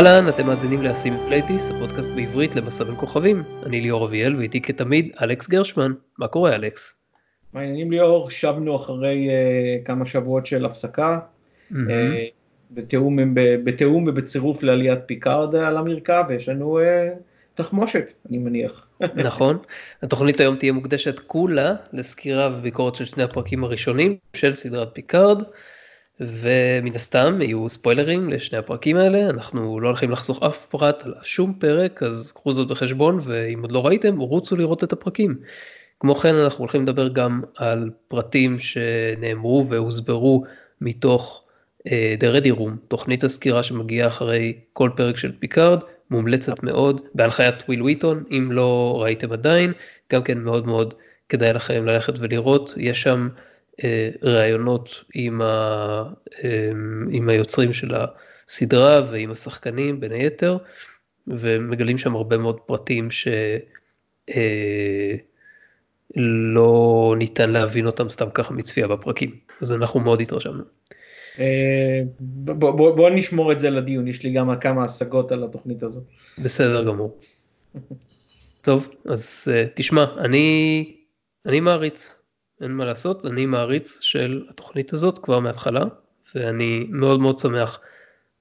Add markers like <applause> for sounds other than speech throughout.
אהלן, אתם מאזינים לאסים פלייטיס, הפודקאסט בעברית למסע בין כוכבים. אני ליאור אביאל ואיתי כתמיד אלכס גרשמן. מה קורה אלכס? מעניינים ליאור, שבנו אחרי uh, כמה שבועות של הפסקה, mm-hmm. uh, בתיאום, בתיאום ובצירוף לעליית פיקארד על המרקע, ויש לנו uh, תחמושת, אני מניח. <laughs> נכון, התוכנית היום תהיה מוקדשת כולה לסקירה וביקורת של שני הפרקים הראשונים של סדרת פיקארד. ומן הסתם יהיו ספוילרים לשני הפרקים האלה, אנחנו לא הולכים לחסוך אף פרט על שום פרק, אז קחו זאת בחשבון, ואם עוד לא ראיתם, רוצו לראות את הפרקים. כמו כן אנחנו הולכים לדבר גם על פרטים שנאמרו והוסברו מתוך uh, The Ready Room, תוכנית הסקירה שמגיעה אחרי כל פרק של פיקארד, מומלצת מאוד, בהנחיית וויל וויטון, אם לא ראיתם עדיין, גם כן מאוד מאוד כדאי לכם ללכת ולראות, יש שם ראיונות עם, ה, אה, עם היוצרים של הסדרה ועם השחקנים בין היתר, ומגלים שם הרבה מאוד פרטים שלא אה, ניתן להבין אותם סתם ככה מצפייה בפרקים, אז אנחנו מאוד התרשמנו. בוא, בוא, בוא נשמור את זה לדיון, יש לי גם כמה השגות על התוכנית הזו. בסדר גמור. טוב, אז תשמע, אני, אני מעריץ, אין מה לעשות, אני מעריץ של התוכנית הזאת כבר מההתחלה, ואני מאוד מאוד שמח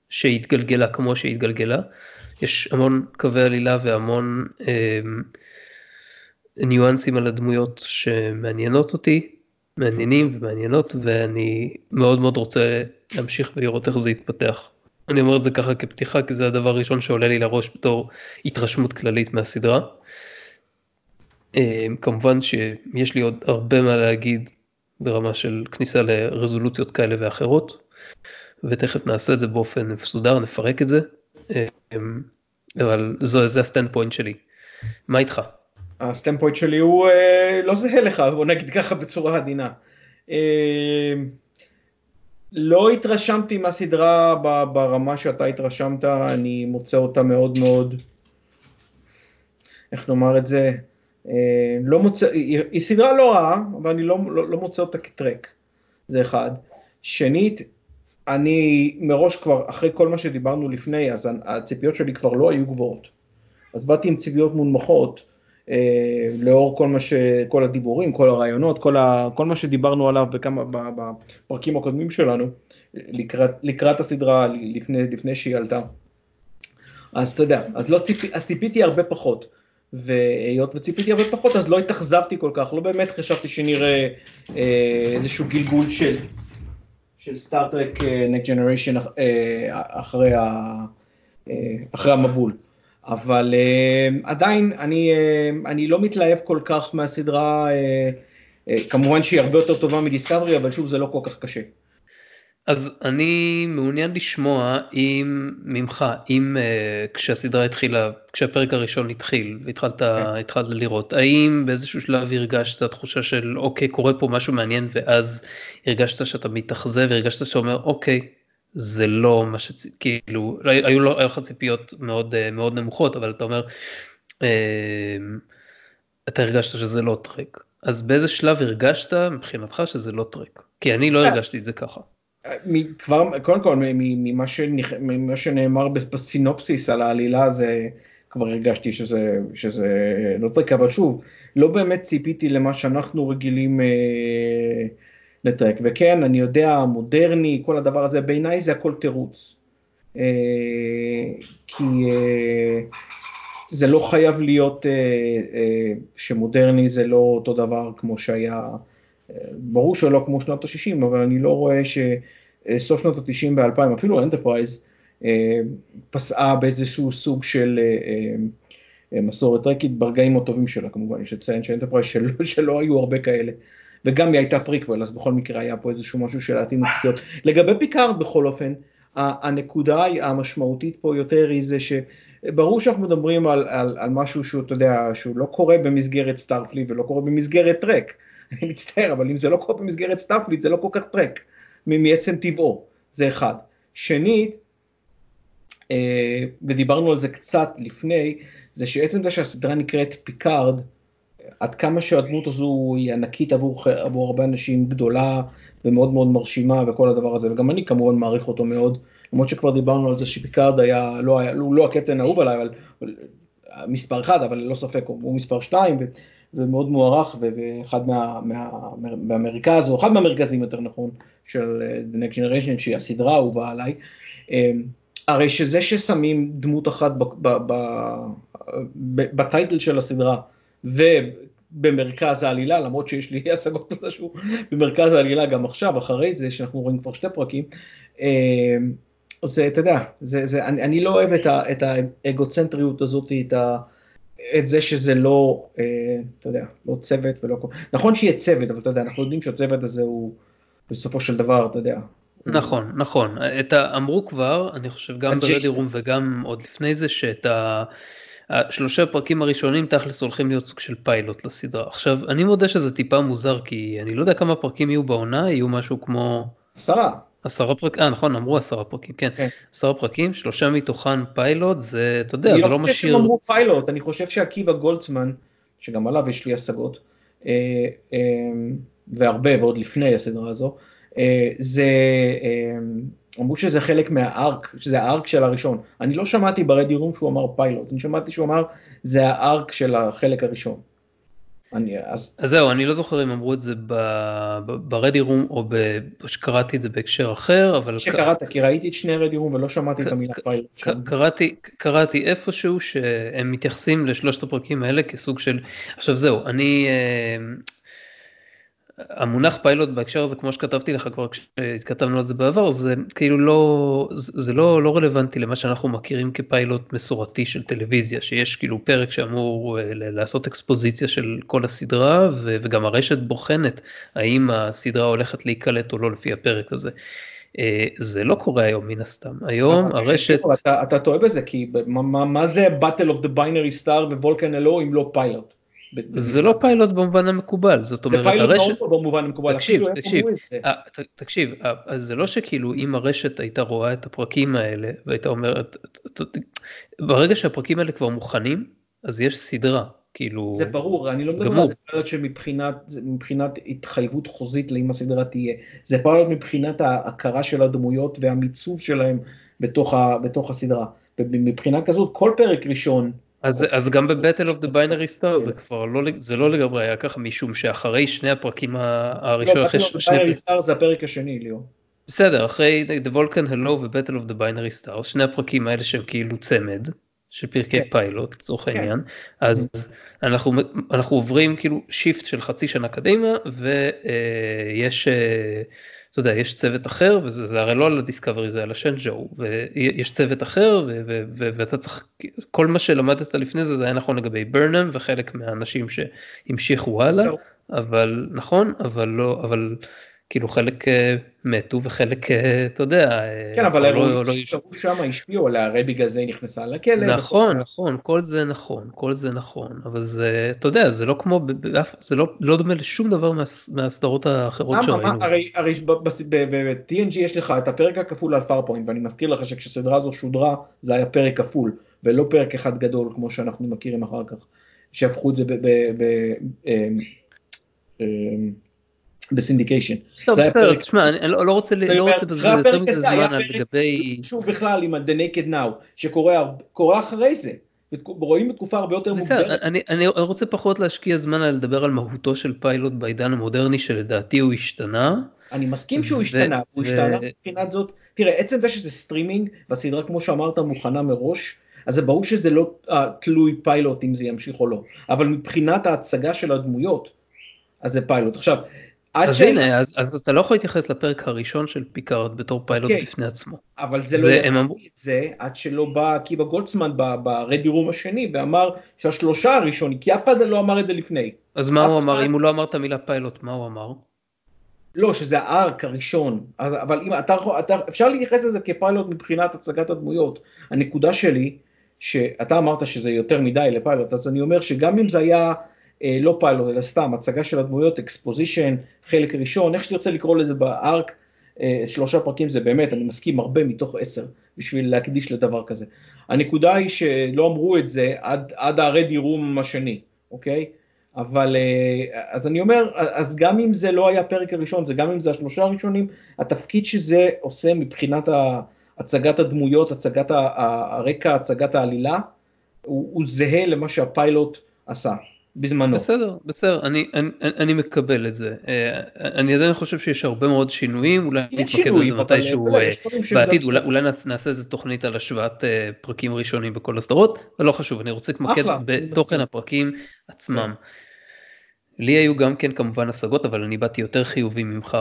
שהיא כמו שהיא התגלגלה. יש המון קווי עלילה והמון אה, ניואנסים על הדמויות שמעניינות אותי, מעניינים ומעניינות, ואני מאוד מאוד רוצה להמשיך ולראות איך זה יתפתח. אני אומר את זה ככה כפתיחה, כי זה הדבר הראשון שעולה לי לראש בתור התרשמות כללית מהסדרה. אמ, כמובן שיש לי עוד הרבה מה להגיד ברמה של כניסה לרזולוציות כאלה ואחרות, ותכף נעשה את זה באופן מסודר, נפרק את זה, אמ, אבל זו, זה ה standpoint שלי. מה איתך? ה standpoint שלי הוא אה, לא זהה לך, בוא נגיד ככה בצורה עדינה. אה, לא התרשמתי מהסדרה ברמה שאתה התרשמת, אני מוצא אותה מאוד מאוד, איך נאמר את זה, לא מוצא, היא סדרה לא רעה, אבל אני לא, לא, לא מוצא אותה כטרק, זה אחד. שנית, אני מראש כבר, אחרי כל מה שדיברנו לפני, אז הציפיות שלי כבר לא היו גבוהות. אז באתי עם ציפיות מונמכות, אה, לאור כל מה ש... כל הדיבורים, כל הרעיונות, כל, ה, כל מה שדיברנו עליו בכמה, בפרקים הקודמים שלנו, לקראת, לקראת הסדרה, לפני, לפני שהיא עלתה. אז אתה יודע, אז, לא ציפ, אז ציפיתי הרבה פחות. והיות וציפיתי הרבה פחות אז לא התאכזבתי כל כך, לא באמת חשבתי שנראה אה, איזשהו גלגול של, של סטארט-טרק נקט ג'נריישן אחרי, אה, אחרי המבול. אבל אה, עדיין אני, אני לא מתלהב כל כך מהסדרה, כמובן שהיא הרבה יותר טובה מדיסקאברי, אבל שוב זה לא כל כך קשה. אז אני מעוניין לשמוע אם ממך, אם uh, כשהסדרה התחילה, כשהפרק הראשון התחיל והתחלת okay. כן. לראות, האם באיזשהו שלב הרגשת תחושה של אוקיי קורה פה משהו מעניין ואז הרגשת שאתה מתאכזב והרגשת שאתה אומר אוקיי זה לא מה שכאילו היו, לו, היו לך ציפיות מאוד uh, מאוד נמוכות אבל אתה אומר uh, אתה הרגשת שזה לא טרק אז באיזה שלב הרגשת מבחינתך שזה לא טרק כי אני לא הרגשתי את זה ככה. כבר, קודם כל, ממה, שנכ... ממה שנאמר בסינופסיס על העלילה, זה כבר הרגשתי שזה, שזה לא טרק, אבל שוב, לא באמת ציפיתי למה שאנחנו רגילים אה, לטרק. וכן, אני יודע, מודרני, כל הדבר הזה, בעיניי זה הכל תירוץ. אה, כי אה, זה לא חייב להיות אה, אה, שמודרני זה לא אותו דבר כמו שהיה. ברור שלא כמו שנות ה-60, אבל אני לא רואה שסוף שנות ה-90 ב-2000, אפילו אנטרפרייז, אה, פסעה באיזשהו סוג של אה, אה, מסורת טרקית ברגעים הטובים שלה, כמובן, יש לציין שאנטרפרייז <laughs> שלא, שלא היו הרבה כאלה. וגם היא הייתה פריקוול, אז בכל מקרה היה פה איזשהו משהו של להתאים לציפיות. לגבי פיקארד בכל אופן, הנקודה המשמעותית פה יותר היא זה שברור שאנחנו מדברים על, על, על משהו שהוא, אתה יודע, שהוא לא קורה במסגרת Starfleet ולא קורה במסגרת טרק. <laughs> אני מצטער, אבל אם זה לא קורה במסגרת Starfleet, זה לא כל כך טרק, מעצם טבעו, זה אחד. שנית, אה, ודיברנו על זה קצת לפני, זה שעצם זה שהסדרה נקראת פיקארד, עד כמה שהדמות הזו היא ענקית עבור, עבור הרבה אנשים, גדולה ומאוד מאוד מרשימה וכל הדבר הזה, וגם אני כמובן מעריך אותו מאוד, למרות שכבר דיברנו על זה שפיקארד היה, לא היה, הוא לא הקפטן האהוב עליי, אבל מספר אחד, אבל ללא ספק הוא, הוא מספר שתיים, ומאוד מוערך, ואחד מה, מה, מהמרכז, או אחד מהמרכזים יותר נכון, של אה, The Next Generation, שהיא הסדרה האהובה עליי. אמ, הרי שזה ששמים דמות אחת בטייטל של הסדרה, ובמרכז העלילה, למרות שיש לי <laughs> השגות על זה שהוא במרכז העלילה גם עכשיו, אחרי זה, שאנחנו רואים כבר שתי פרקים, אמ, זה, אתה יודע, זה, זה, אני, אני לא אוהב את, ה, את האגוצנטריות הזאת, את, ה, את זה שזה לא, אה, אתה יודע, לא צוות ולא... נכון שיהיה צוות, אבל אתה יודע, אנחנו יודעים שהצוות הזה הוא בסופו של דבר, אתה יודע. נכון, נכון. את ה, אמרו כבר, אני חושב גם ברדי רום וגם עוד לפני זה, שאת ה... השלושה פרקים הראשונים תכלס הולכים להיות סוג של פיילוט לסדרה. עכשיו, אני מודה שזה טיפה מוזר, כי אני לא יודע כמה פרקים יהיו בעונה, יהיו משהו כמו... עשרה. עשרה פרקים, אה נכון, אמרו עשרה פרקים, כן. כן. עשרה פרקים, שלושה מתוכן פיילוט, זה, אתה יודע, זה לא משאיר... אני לא חושב שהם אמרו פיילוט, אני חושב שעקיבא גולדסמן, שגם עליו יש לי השגות, אה, אה, והרבה ועוד לפני הסדרה הזו, אה, זה, אמרו שזה חלק מה arc, שזה ה arc של הראשון. אני לא שמעתי ב Ready Room שהוא אמר פיילוט, אני שמעתי שהוא אמר זה הארק של החלק הראשון. אני, אז... אז זהו, אני לא זוכר אם אמרו את זה ברדי רום או שקראתי את זה בהקשר אחר, אבל... שקראת, כי ראיתי את שני רדי רום ולא שמעתי את המילה פיילוט. קראתי, קראתי איפשהו שהם מתייחסים לשלושת הפרקים האלה כסוג של... עכשיו זהו, אני... אה, המונח פיילוט בהקשר הזה כמו שכתבתי לך כבר כשהתכתבנו על זה בעבר זה כאילו לא זה לא לא רלוונטי למה שאנחנו מכירים כפיילוט מסורתי של טלוויזיה שיש כאילו פרק שאמור אה, לעשות אקספוזיציה של כל הסדרה וגם הרשת בוחנת האם הסדרה הולכת להיקלט או לא לפי הפרק הזה. אה, זה לא קורה היום מן הסתם היום הרשת אתה, אתה טועה בזה כי מה, מה זה battle of the binary star וולקן אלו אם לא פיילוט. זה לא פיילוט במובן המקובל, זאת אומרת הרשת... זה פיילוט מאוד במובן המקובל, תקשיב, תקשיב, אה, תקשיב, אה, אז זה לא שכאילו אם הרשת הייתה רואה את הפרקים האלה והייתה אומרת, ברגע שהפרקים האלה כבר מוכנים, אז יש סדרה, כאילו... זה ברור, אני לא מדבר על זה פיילוט שמבחינת התחייבות חוזית לאם הסדרה תהיה, זה פיילוט מבחינת ההכרה של הדמויות והמיצוב שלהם בתוך הסדרה, ומבחינה כזאת כל פרק ראשון, אז, אז גם ב-Battle of the Binary Star זה כבר לא, זה לא לגמרי היה ככה משום שאחרי שני הפרקים הראשונים, לא, Battle of the Binary Star זה הפרק השני ליאור. בסדר, אחרי The Vulcan Hello ו-Battle of the Binary Stars, שני הפרקים האלה שהם כאילו צמד של פרקי כן. פיילוט לצורך כן. העניין, אז כן. אנחנו, אנחנו עוברים כאילו שיפט של חצי שנה קדימה ויש... אה, אתה יודע, יש צוות אחר, וזה הרי לא על הדיסקאברי, זה על השנג'ו, ויש צוות אחר, ואתה צריך, כל מה שלמדת לפני זה, זה היה נכון לגבי ברנם, וחלק מהאנשים שהמשיכו הלאה, אבל נכון, אבל לא, אבל כאילו חלק אה, מתו וחלק אה, אתה יודע אה, כן אבל לא, לא שם השפיעו עליה הרי בגלל זה היא נכנסה לכלא נכון נכון כל זה נכון כל זה נכון אבל זה אתה יודע זה לא כמו זה לא לא דומה לשום דבר מהסדרות האחרות שראינו. הרי הרי ב-TNG יש לך את הפרק הכפול על פארפוינט ואני מזכיר לך שכשסדרה הזו שודרה זה היה פרק כפול ולא פרק אחד גדול כמו שאנחנו מכירים אחר כך שהפכו את זה ב... ב syndication. טוב בסדר, תשמע, אני לא, לא רוצה לבזבז לא יותר מזה זמן על לגבי... שוב בכלל עם ה-The Naked Now, שקורה אחרי זה. רואים בתקופה הרבה יותר מוקדמת. בסדר, אני, אני רוצה פחות להשקיע זמן על לדבר על מהותו של פיילוט בעידן המודרני שלדעתי הוא השתנה. אני מסכים שהוא השתנה, הוא השתנה מבחינת זאת, תראה עצם זה שזה סטרימינג והסדרה כמו שאמרת מוכנה מראש, אז זה ברור שזה לא uh, תלוי פיילוט אם זה ימשיך או לא, אבל מבחינת ההצגה של הדמויות, אז זה פיילוט. עכשיו, אז ש... הנה, אז, אז אתה לא יכול להתייחס לפרק הראשון של פיקארד בתור פיילוט okay. אוקיי. בפני עצמו. אבל זה, זה לא ידעתי אמר... את זה עד שלא בא עקיבא גולדסמן ב ready room השני ואמר שהשלושה הראשונים, כי אף אחד לא אמר את זה לפני. אז מה הוא אמר, אחד... אם הוא לא אמר את המילה פיילוט, מה הוא אמר? לא, שזה ה arc הראשון, אז, אבל אם אתה, אתה, אפשר להתייחס לזה כפיילוט מבחינת הצגת הדמויות. הנקודה שלי, שאתה אמרת שזה יותר מדי לפיילוט, אז אני אומר שגם אם זה היה לא פיילוט אלא סתם הצגה של הדמויות, exposition, חלק ראשון, איך שתרצה לקרוא לזה ב arc, אה, שלושה פרקים זה באמת, אני מסכים הרבה מתוך עשר בשביל להקדיש לדבר כזה. הנקודה היא שלא אמרו את זה עד, עד ה ready room השני, אוקיי? אבל אה, אז אני אומר, אז גם אם זה לא היה הפרק הראשון, זה גם אם זה השלושה הראשונים, התפקיד שזה עושה מבחינת הצגת הדמויות, הצגת הרקע, הצגת העלילה, הוא, הוא זהה למה שהפיילוט עשה. בזמנו. בסדר, בסדר, אני, אני, אני מקבל את זה. אה, אני עדיין חושב שיש הרבה מאוד שינויים, אולי נתמקד בזה מתישהו אה, בעתיד, אולי, אולי נעשה איזה תוכנית על השוואת אה, פרקים ראשונים בכל הסדרות, אבל לא חשוב, אני רוצה להתמקד בתוכן הפרקים עצמם. לי היו גם כן כמובן השגות, אבל אני באתי יותר חיובי ממך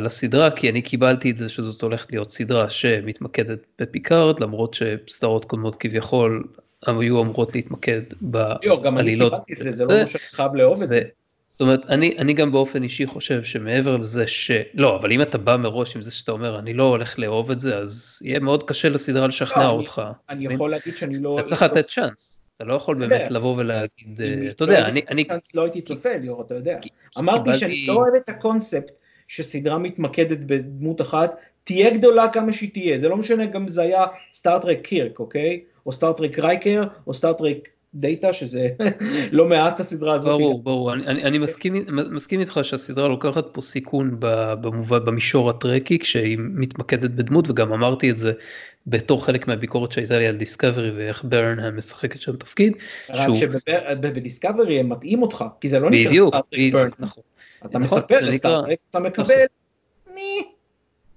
לסדרה, כי אני קיבלתי את זה שזאת הולכת להיות סדרה שמתמקדת בפיקארד, למרות שסדרות קודמות כביכול היו אמורות להתמקד בעלילות. לא, גם אני קיבלתי את זה, זה לא אומר שאני חייב לאהוב את זה. זאת אומרת, אני, אני גם באופן אישי חושב שמעבר לזה ש... לא, אבל אם אתה בא מראש עם זה שאתה אומר, אני לא הולך לאהוב את זה, אז יהיה מאוד קשה לסדרה לשכנע לא, אותך. אני, אני יכול להגיד שאני לא... אתה צריך לתת צ'אנס. אתה לא יכול באמת לבוא ולהגיד, אה, אתה יודע, אני... אני... לא הייתי צופה, ליאור, אתה יודע. אמרתי שאני לא אוהב את הקונספט שסדרה מתמקדת בדמות אחת, תהיה גדולה כמה שהיא תהיה, זה לא משנה גם זה היה סטאר טרק קירק, אוקיי? או סטאר טרק רייקר, או סטאר טרק דאטה, שזה <laughs> לא מעט הסדרה הזאת. ברור, ברור, אני, אני, אני מסכים, מסכים איתך שהסדרה לוקחת פה סיכון במובן, במישור הטרקי, כשהיא מתמקדת בדמות, וגם אמרתי את זה בתור חלק מהביקורת שהייתה לי על דיסקאברי ואיך ברנהאם משחקת שם תפקיד. רק שבדיסקאברי הם מטעים אותך, כי זה לא נקרא סטאר טרק ברנהאם. נכון. אתה נכון, מצפה לסטאר טרק, אתה מקבל, נכון.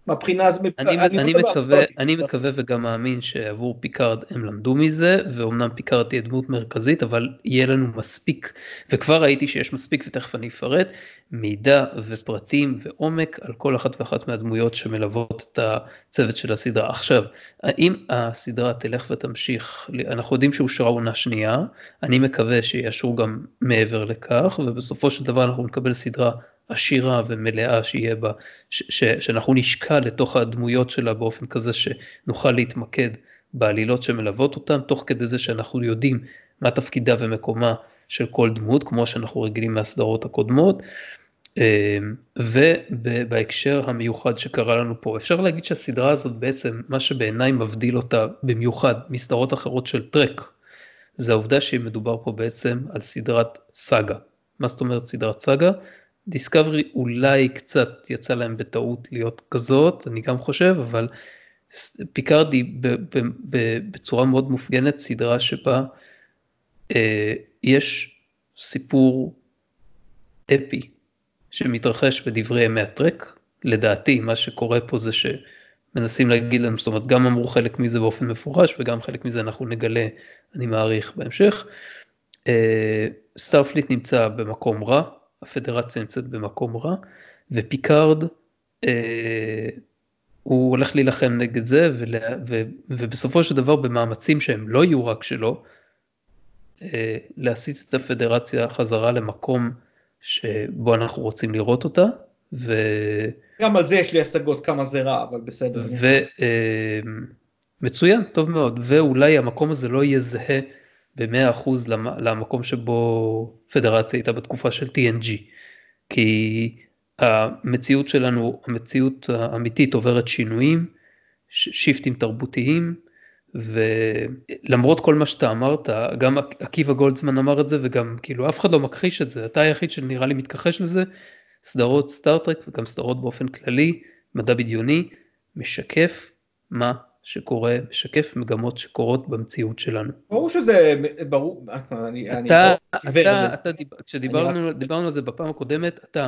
מהבחינה הזאת, אני, אני, אני, מקווה, אני מקווה וגם מאמין שעבור פיקארד הם למדו מזה, ואומנם פיקארד תהיה דמות מרכזית, אבל יהיה לנו מספיק, וכבר ראיתי שיש מספיק, ותכף אני אפרט, מידע ופרטים ועומק על כל אחת ואחת מהדמויות שמלוות את הצוות של הסדרה. עכשיו, האם הסדרה תלך ותמשיך, אנחנו יודעים שאושרה עונה שנייה, אני מקווה שיאשרו גם מעבר לכך, ובסופו של דבר אנחנו נקבל סדרה עשירה ומלאה שיהיה בה, ש, ש, שאנחנו נשקע לתוך הדמויות שלה באופן כזה שנוכל להתמקד בעלילות שמלוות אותן, תוך כדי זה שאנחנו יודעים מה תפקידה ומקומה של כל דמות, כמו שאנחנו רגילים מהסדרות הקודמות. אמ, ובהקשר המיוחד שקרה לנו פה, אפשר להגיד שהסדרה הזאת בעצם, מה שבעיניי מבדיל אותה במיוחד מסדרות אחרות של טרק, זה העובדה שמדובר פה בעצם על סדרת סאגה. מה זאת אומרת סדרת סאגה? דיסקאברי אולי קצת יצא להם בטעות להיות כזאת, אני גם חושב, אבל פיקארדי בצורה מאוד מופגנת סדרה שבה אה, יש סיפור אפי שמתרחש בדברי ימי הטרק, לדעתי מה שקורה פה זה שמנסים להגיד לנו, זאת אומרת גם אמרו חלק מזה באופן מפורש וגם חלק מזה אנחנו נגלה, אני מעריך בהמשך. אה, סטארפליט נמצא במקום רע, הפדרציה נמצאת במקום רע, ופיקארד, אה, הוא הולך להילחם נגד זה, ולה, ו, ובסופו של דבר במאמצים שהם לא יהיו רק שלו, אה, להסיט את הפדרציה חזרה למקום שבו אנחנו רוצים לראות אותה. ו... גם על זה יש לי השגות כמה זה רע, אבל בסדר. ו... אה, מצוין, טוב מאוד, ואולי המקום הזה לא יהיה זהה ב-100% למקום שבו פדרציה הייתה בתקופה של TNG. כי המציאות שלנו, המציאות האמיתית עוברת שינויים, שיפטים תרבותיים, ולמרות כל מה שאתה אמרת, גם עקיבא גולדזמן אמר את זה וגם כאילו אף אחד לא מכחיש את זה, אתה היחיד שנראה לי מתכחש לזה, סדרות סטארטרק וגם סדרות באופן כללי, מדע בדיוני, משקף מה שקורה, משקף מגמות שקורות במציאות שלנו. ברור שזה, ברור, אני, אתה, אני אתה, אתה, אתה דיבר, כשדיברנו רק... על זה בפעם הקודמת, אתה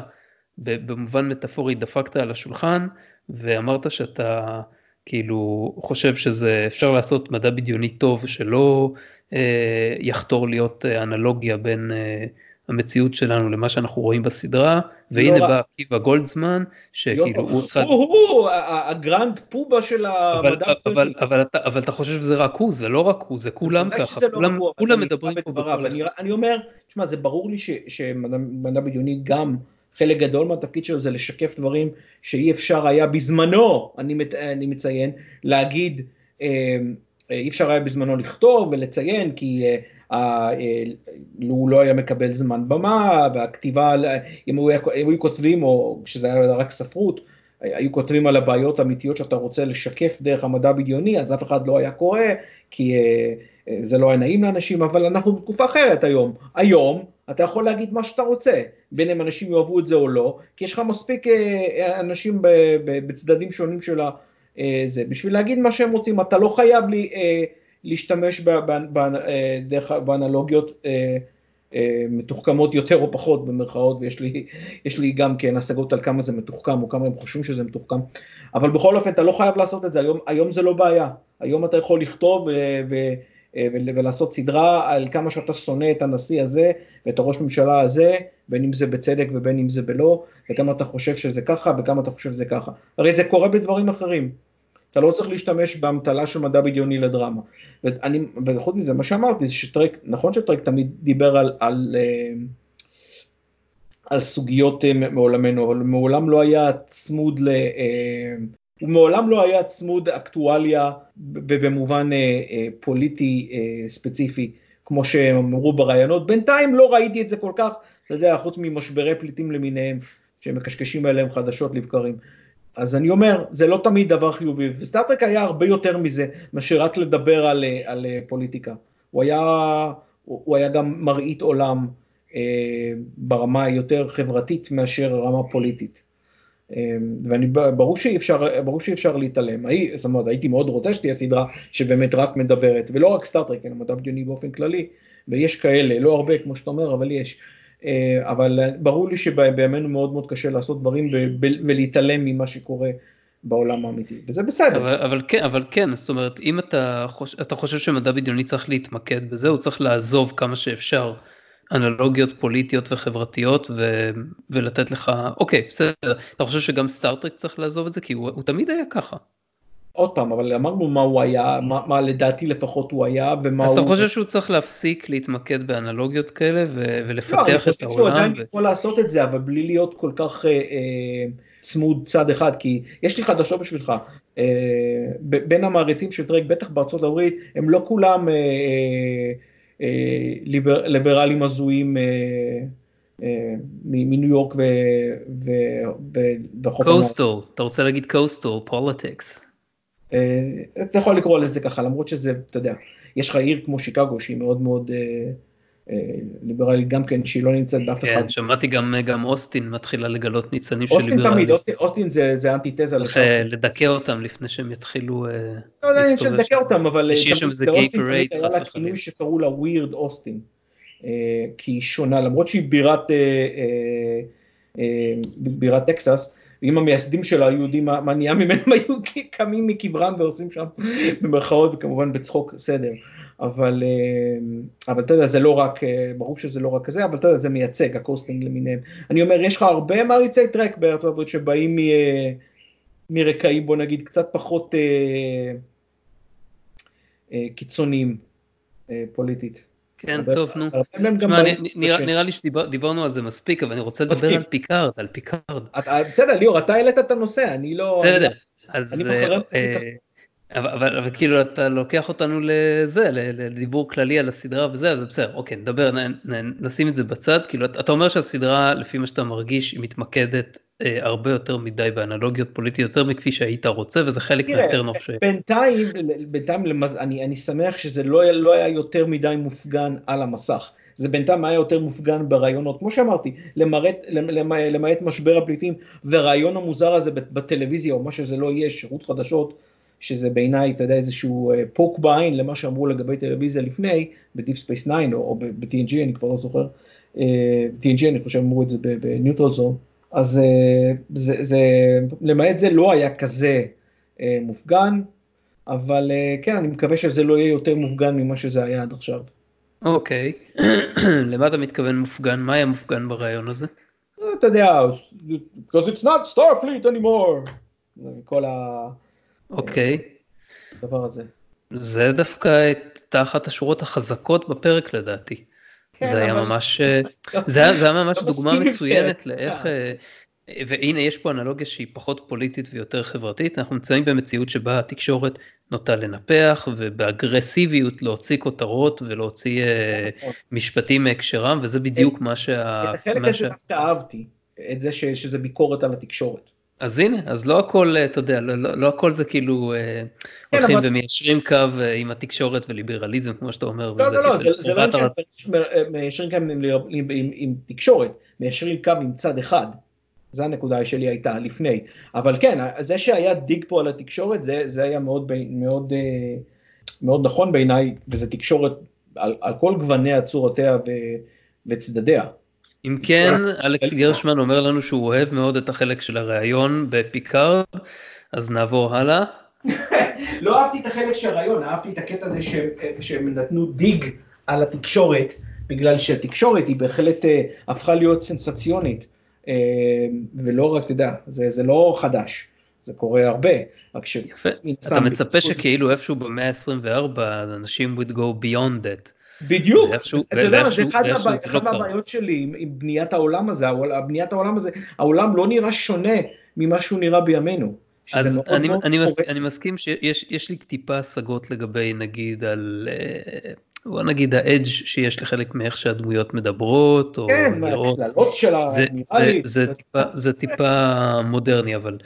במובן מטאפורי דפקת על השולחן ואמרת שאתה כאילו חושב שזה אפשר לעשות מדע בדיוני טוב שלא אה, יחתור להיות אה, אנלוגיה בין אה, המציאות שלנו למה שאנחנו רואים בסדרה, והנה לא בא עקיבא גולדזמן, שכאילו הוא אחד... הוא הגרנד פובה של המדע. אבל אתה חושב שזה רק הוא, זה לא רק הוא, זה כולם ככה, לא כולם מדברים פה בכל אחד. אני אומר, תשמע, זה ברור לי שמדע בדיוני גם, חלק גדול מהתפקיד שלו זה לשקף דברים שאי אפשר היה בזמנו, אני מציין, להגיד, אה, אי אפשר היה בזמנו לכתוב ולציין, כי אה, אה, הוא לא היה מקבל זמן במה, והכתיבה, אם היו כותבים, או כשזה היה רק ספרות, היו כותבים על הבעיות האמיתיות שאתה רוצה לשקף דרך המדע הבדיוני, אז אף אחד לא היה קורא, כי אה, אה, זה לא היה נעים לאנשים, אבל אנחנו בתקופה אחרת היום. היום אתה יכול להגיד מה שאתה רוצה, בין אם אנשים יאהבו את זה או לא, כי יש לך מספיק אנשים בצדדים שונים של, ה, זה, בשביל להגיד מה שהם רוצים, אתה לא חייב לי, להשתמש באנלוגיות מתוחכמות יותר או פחות במרכאות, ויש לי, <laughs> לי גם כן השגות על כמה זה מתוחכם או כמה הם חושבים שזה מתוחכם, אבל בכל אופן אתה לא חייב לעשות את זה, היום, היום זה לא בעיה, היום אתה יכול לכתוב ו, ו, ולעשות סדרה על כמה שאתה שונא את הנשיא הזה ואת הראש ממשלה הזה, בין אם זה בצדק ובין אם זה בלא, וכמה אתה חושב שזה ככה וכמה אתה חושב שזה ככה. הרי זה קורה בדברים אחרים. אתה לא צריך להשתמש באמתלה של מדע בדיוני לדרמה. ואני, וחוץ מזה, מה שאמרתי, זה שטרק, נכון שטרק תמיד דיבר על, על, אה, על סוגיות אה, מעולמנו, אבל מעולם לא היה צמוד ל... אה, הוא מעולם לא היה צמוד אקטואליה במובן פוליטי ספציפי, כמו שהם אמרו ברעיונות. בינתיים לא ראיתי את זה כל כך, אתה יודע, חוץ ממשברי פליטים למיניהם, שהם מקשקשים עליהם חדשות לבקרים. אז אני אומר, זה לא תמיד דבר חיובי, וסטארטרק היה הרבה יותר מזה, מאשר רק לדבר על, על פוליטיקה. הוא היה, הוא היה גם מראית עולם אה, ברמה היותר חברתית מאשר רמה פוליטית. אה, ואני, ברור שאי אפשר, ברור שאי אפשר להתעלם, הי, זאת אומרת, הייתי מאוד רוצה שתהיה סדרה שבאמת רק מדברת, ולא רק סטארטרק, אלא מדע בדיוני באופן כללי, ויש כאלה, לא הרבה כמו שאתה אומר, אבל יש. אה, אבל ברור לי שבימינו מאוד מאוד קשה לעשות דברים ולהתעלם ממה שקורה בעולם האמיתי, וזה בסדר. אבל, אבל כן, אבל כן, זאת אומרת, אם אתה חושב, אתה חושב שמדע בדיוני צריך להתמקד בזה, הוא צריך לעזוב כמה שאפשר אנלוגיות פוליטיות וחברתיות ו, ולתת לך, אוקיי, בסדר, אתה חושב שגם סטארטרק צריך לעזוב את זה? כי הוא, הוא תמיד היה ככה. עוד פעם, אבל אמרנו מה הוא היה, מה, מה לדעתי לפחות הוא היה, ומה אז הוא... אז אתה חושב שהוא צריך להפסיק להתמקד באנלוגיות כאלה ו- ולפתח את העולם? לא, אני חושב שהוא עדיין ו... יכול לעשות את זה, אבל בלי להיות כל כך אה, אה, צמוד צד אחד, כי יש לי חדשות בשבילך, אה, בין המעריצים של טרק, בטח בארצות הברית, הם לא כולם אה, אה, אה, ליבר, ליברלים הזויים. אה, אה מניו יורק וחוף קוסטל, אתה רוצה להגיד coastal, politics. אה, אתה יכול לקרוא לזה ככה, למרות שזה, אתה יודע, יש לך עיר כמו שיקגו שהיא מאוד מאוד אה, אה, ליברלית גם כן, שהיא לא נמצאת באף אחד. כן, שמעתי גם, גם אוסטין מתחילה לגלות ניצנים של ליברלית. אוסטין תמיד, אוסטין, אוסטין זה, זה אנטיתזה. צריך לדכא אותם לפני שהם יתחילו לא יודע אם לדכא אותם, אבל שיש שם איזה gay pride, חס וחלילה. כינוי שקראו לה weird אוסטין, כי היא שונה, למרות שהיא בירת, בירת טקסס, ואם המייסדים של היהודים, מה נהיה ממנו, היו קמים מקברם ועושים שם במרכאות וכמובן בצחוק סדר. אבל, אה, אבל אתה יודע, זה לא רק, אה, ברור שזה לא רק כזה, אבל אתה יודע, זה מייצג, הקוסטינג למיניהם. אני אומר, יש לך הרבה מעריצי טרק בארצות הברית שבאים אה, מרקעים, בוא נגיד, קצת פחות קיצוניים פוליטית. כן, טוב, נו. נראה לי שדיברנו על זה מספיק, אבל אני רוצה לדבר על פיקארד, על פיקארד. בסדר, ליאור, אתה העלית את הנושא, אני לא... בסדר, אז... אה, אבל, אבל כאילו אתה לוקח אותנו לזה, לדיבור כללי על הסדרה וזה, אז בסדר, אוקיי, נדבר, נשים את זה בצד, כאילו אתה אומר שהסדרה, לפי מה שאתה מרגיש, היא מתמקדת אה, הרבה יותר מדי באנלוגיות פוליטיות, יותר מכפי שהיית רוצה, וזה חלק מה turn off ש... בינתיים, בינתיים למז... אני, אני שמח שזה לא, לא היה יותר מדי מופגן על המסך. זה בינתיים היה יותר מופגן ברעיונות, כמו שאמרתי, למעט, למעט משבר הפליטים והרעיון המוזר הזה בטלוויזיה, או מה שזה לא יהיה, שירות חדשות, שזה בעיניי, אתה יודע, איזשהו אה, poke בעין למה שאמרו לגבי טלוויזיה לפני, ב Deep Space 9 או, או ב-TNG, אני כבר לא זוכר, אה, TNG, אני חושב אמרו את זה ב Neutral Zone, אז אה, זה, זה, למעט זה לא היה כזה מופגן, אבל כן, אני מקווה שזה לא יהיה יותר מופגן ממה שזה היה עד עכשיו. אוקיי, <clears throat> למה אתה מתכוון מופגן? מה היה מופגן ברעיון הזה? אתה יודע, because it's not Starfleet anymore, כל ה... אוקיי. הדבר הזה. זה דווקא תחת השורות החזקות בפרק לדעתי. כן, <laughs> זה היה ממש, זה היה ממש לא דוגמה מצוינת לאיך, כן. אה, והנה יש פה אנלוגיה שהיא פחות פוליטית ויותר חברתית, אנחנו נמצאים במציאות שבה התקשורת נוטה לנפח ובאגרסיביות להוציא כותרות ולהוציא אה, נכון. משפטים מהקשרם, וזה בדיוק מה שה... את החלק הזה דווקא אהבתי, את זה שזה ביקורת על התקשורת. אז הנה, אז לא הכל, אתה יודע, לא, לא, לא הכל זה כאילו אה, כן, הולכים אבל... ומיישרים קו אה, עם התקשורת וליברליזם, כמו שאתה אומר. לא, לא, לא, זה, זה לא מיישרים קו עם, עם, עם תקשורת, מיישרים קו עם צד אחד. זה הנקודה שלי הייתה לפני. אבל כן, זה שהיה dig פה על התקשורת, זה, זה היה מאוד, מאוד, אה, מאוד נכון בעיניי, וזה תקשורת על, על כל גווניה, צורותיה ו, וצדדיה. אם כן, אלכס גרשמן אומר לנו שהוא אוהב מאוד את החלק של הראיון בפיקארד, אז נעבור הלאה. <laughs> לא אהבתי את החלק של הראיון, אהבתי את הקטע הזה שהם, שהם נתנו dig על התקשורת, בגלל שהתקשורת היא בהחלט אה, הפכה להיות סנסציונית, אה, ולא רק, אתה יודע, זה, זה לא חדש, זה קורה הרבה, רק ש... יפה, אתה מצפה שכאילו איפשהו במאה ה-24 אנשים would go beyond that. בדיוק, אתה יודע, זה אחד לא מהבעיות שלי עם, בניית העולם הזה, בניית העולם הזה, העולם לא נראה שונה ממה שהוא נראה בימינו. אז אני, אני, מס, אני מסכים שיש לי טיפה השגות לגבי נגיד על אה, בוא נגיד האדג' שיש לחלק מאיך שהדמויות מדברות, או כן, מהכללות שלה, זה, זה, זה, טיפה, זה טיפה מודרני, אבל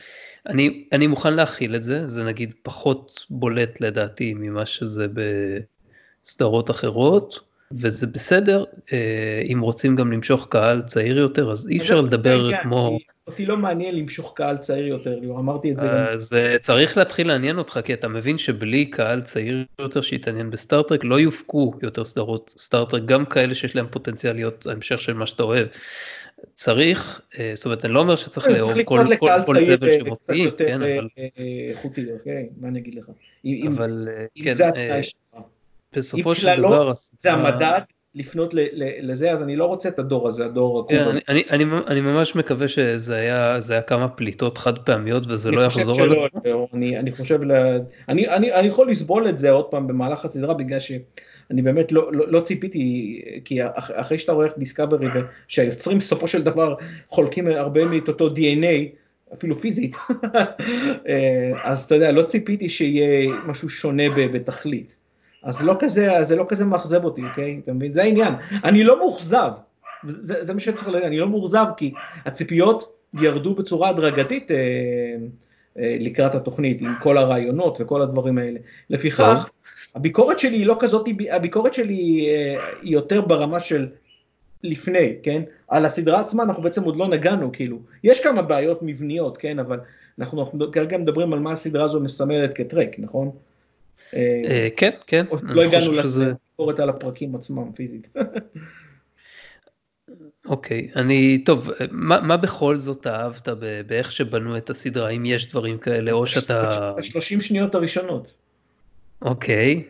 אני, אני מוכן להכיל את זה, זה נגיד פחות בולט לדעתי ממה שזה בסדרות אחרות, וזה בסדר, אה, אם רוצים גם למשוך קהל צעיר יותר, אז אי אפשר לדבר כן, כמו... אותי לא מעניין למשוך קהל צעיר יותר, ליאור, אמרתי את זה גם. אז צריך להתחיל לעניין אותך, כי אתה מבין שבלי קהל צעיר יותר שיתעניין בסטארטרק, לא יופקו יותר סדרות סטארטרק, גם כאלה שיש להם פוטנציאל להיות ההמשך של מה שאתה אוהב. צריך, אה, זאת אומרת, אני לא אומר שצריך לאהוב כל זבל שמוציאים, כן, אבל... איכותי, אוקיי, מה אני אגיד לך? אבל, כן, בסופו של דבר... זה המדד לפנות לזה, אז אני לא רוצה את הדור הזה, הדור הקוב כן. אני, אני, אני ממש מקווה שזה היה, היה כמה פליטות חד פעמיות וזה לא יחזור על זה. אני, אני חושב, לה, אני, אני, אני יכול לסבול את זה עוד פעם במהלך הסדרה בגלל שאני באמת לא, לא, לא ציפיתי, כי אחרי שאתה רואה את דיסקאברי ושהיוצרים בסופו של דבר חולקים הרבה מאותו אותו DNA, אפילו פיזית, <laughs> אה, אז אתה יודע, לא ציפיתי שיהיה משהו שונה בתכלית. אז לא כזה, זה לא כזה מאכזב אותי, אוקיי? אתה מבין? זה העניין. אני לא מאוכזב, זה, זה מה שצריך להגיד, אני לא מאוכזב כי הציפיות ירדו בצורה הדרגתית אה, אה, לקראת התוכנית, עם כל הרעיונות וכל הדברים האלה. לפיכך, הביקורת שלי היא לא כזאת, הביקורת שלי אה, היא יותר ברמה של לפני, כן? על הסדרה עצמה אנחנו בעצם עוד לא נגענו, כאילו. יש כמה בעיות מבניות, כן? אבל אנחנו, אנחנו כרגע מדברים על מה הסדרה הזו מסמלת כטרק, נכון? אה, כן, כן. או שלא הגענו לביקורת על הפרקים עצמם פיזית. <laughs> אוקיי, אני, טוב, מה, מה בכל זאת אהבת באיך שבנו את הסדרה, אם יש דברים כאלה, או שאתה... ה-30 שניות הראשונות. אוקיי,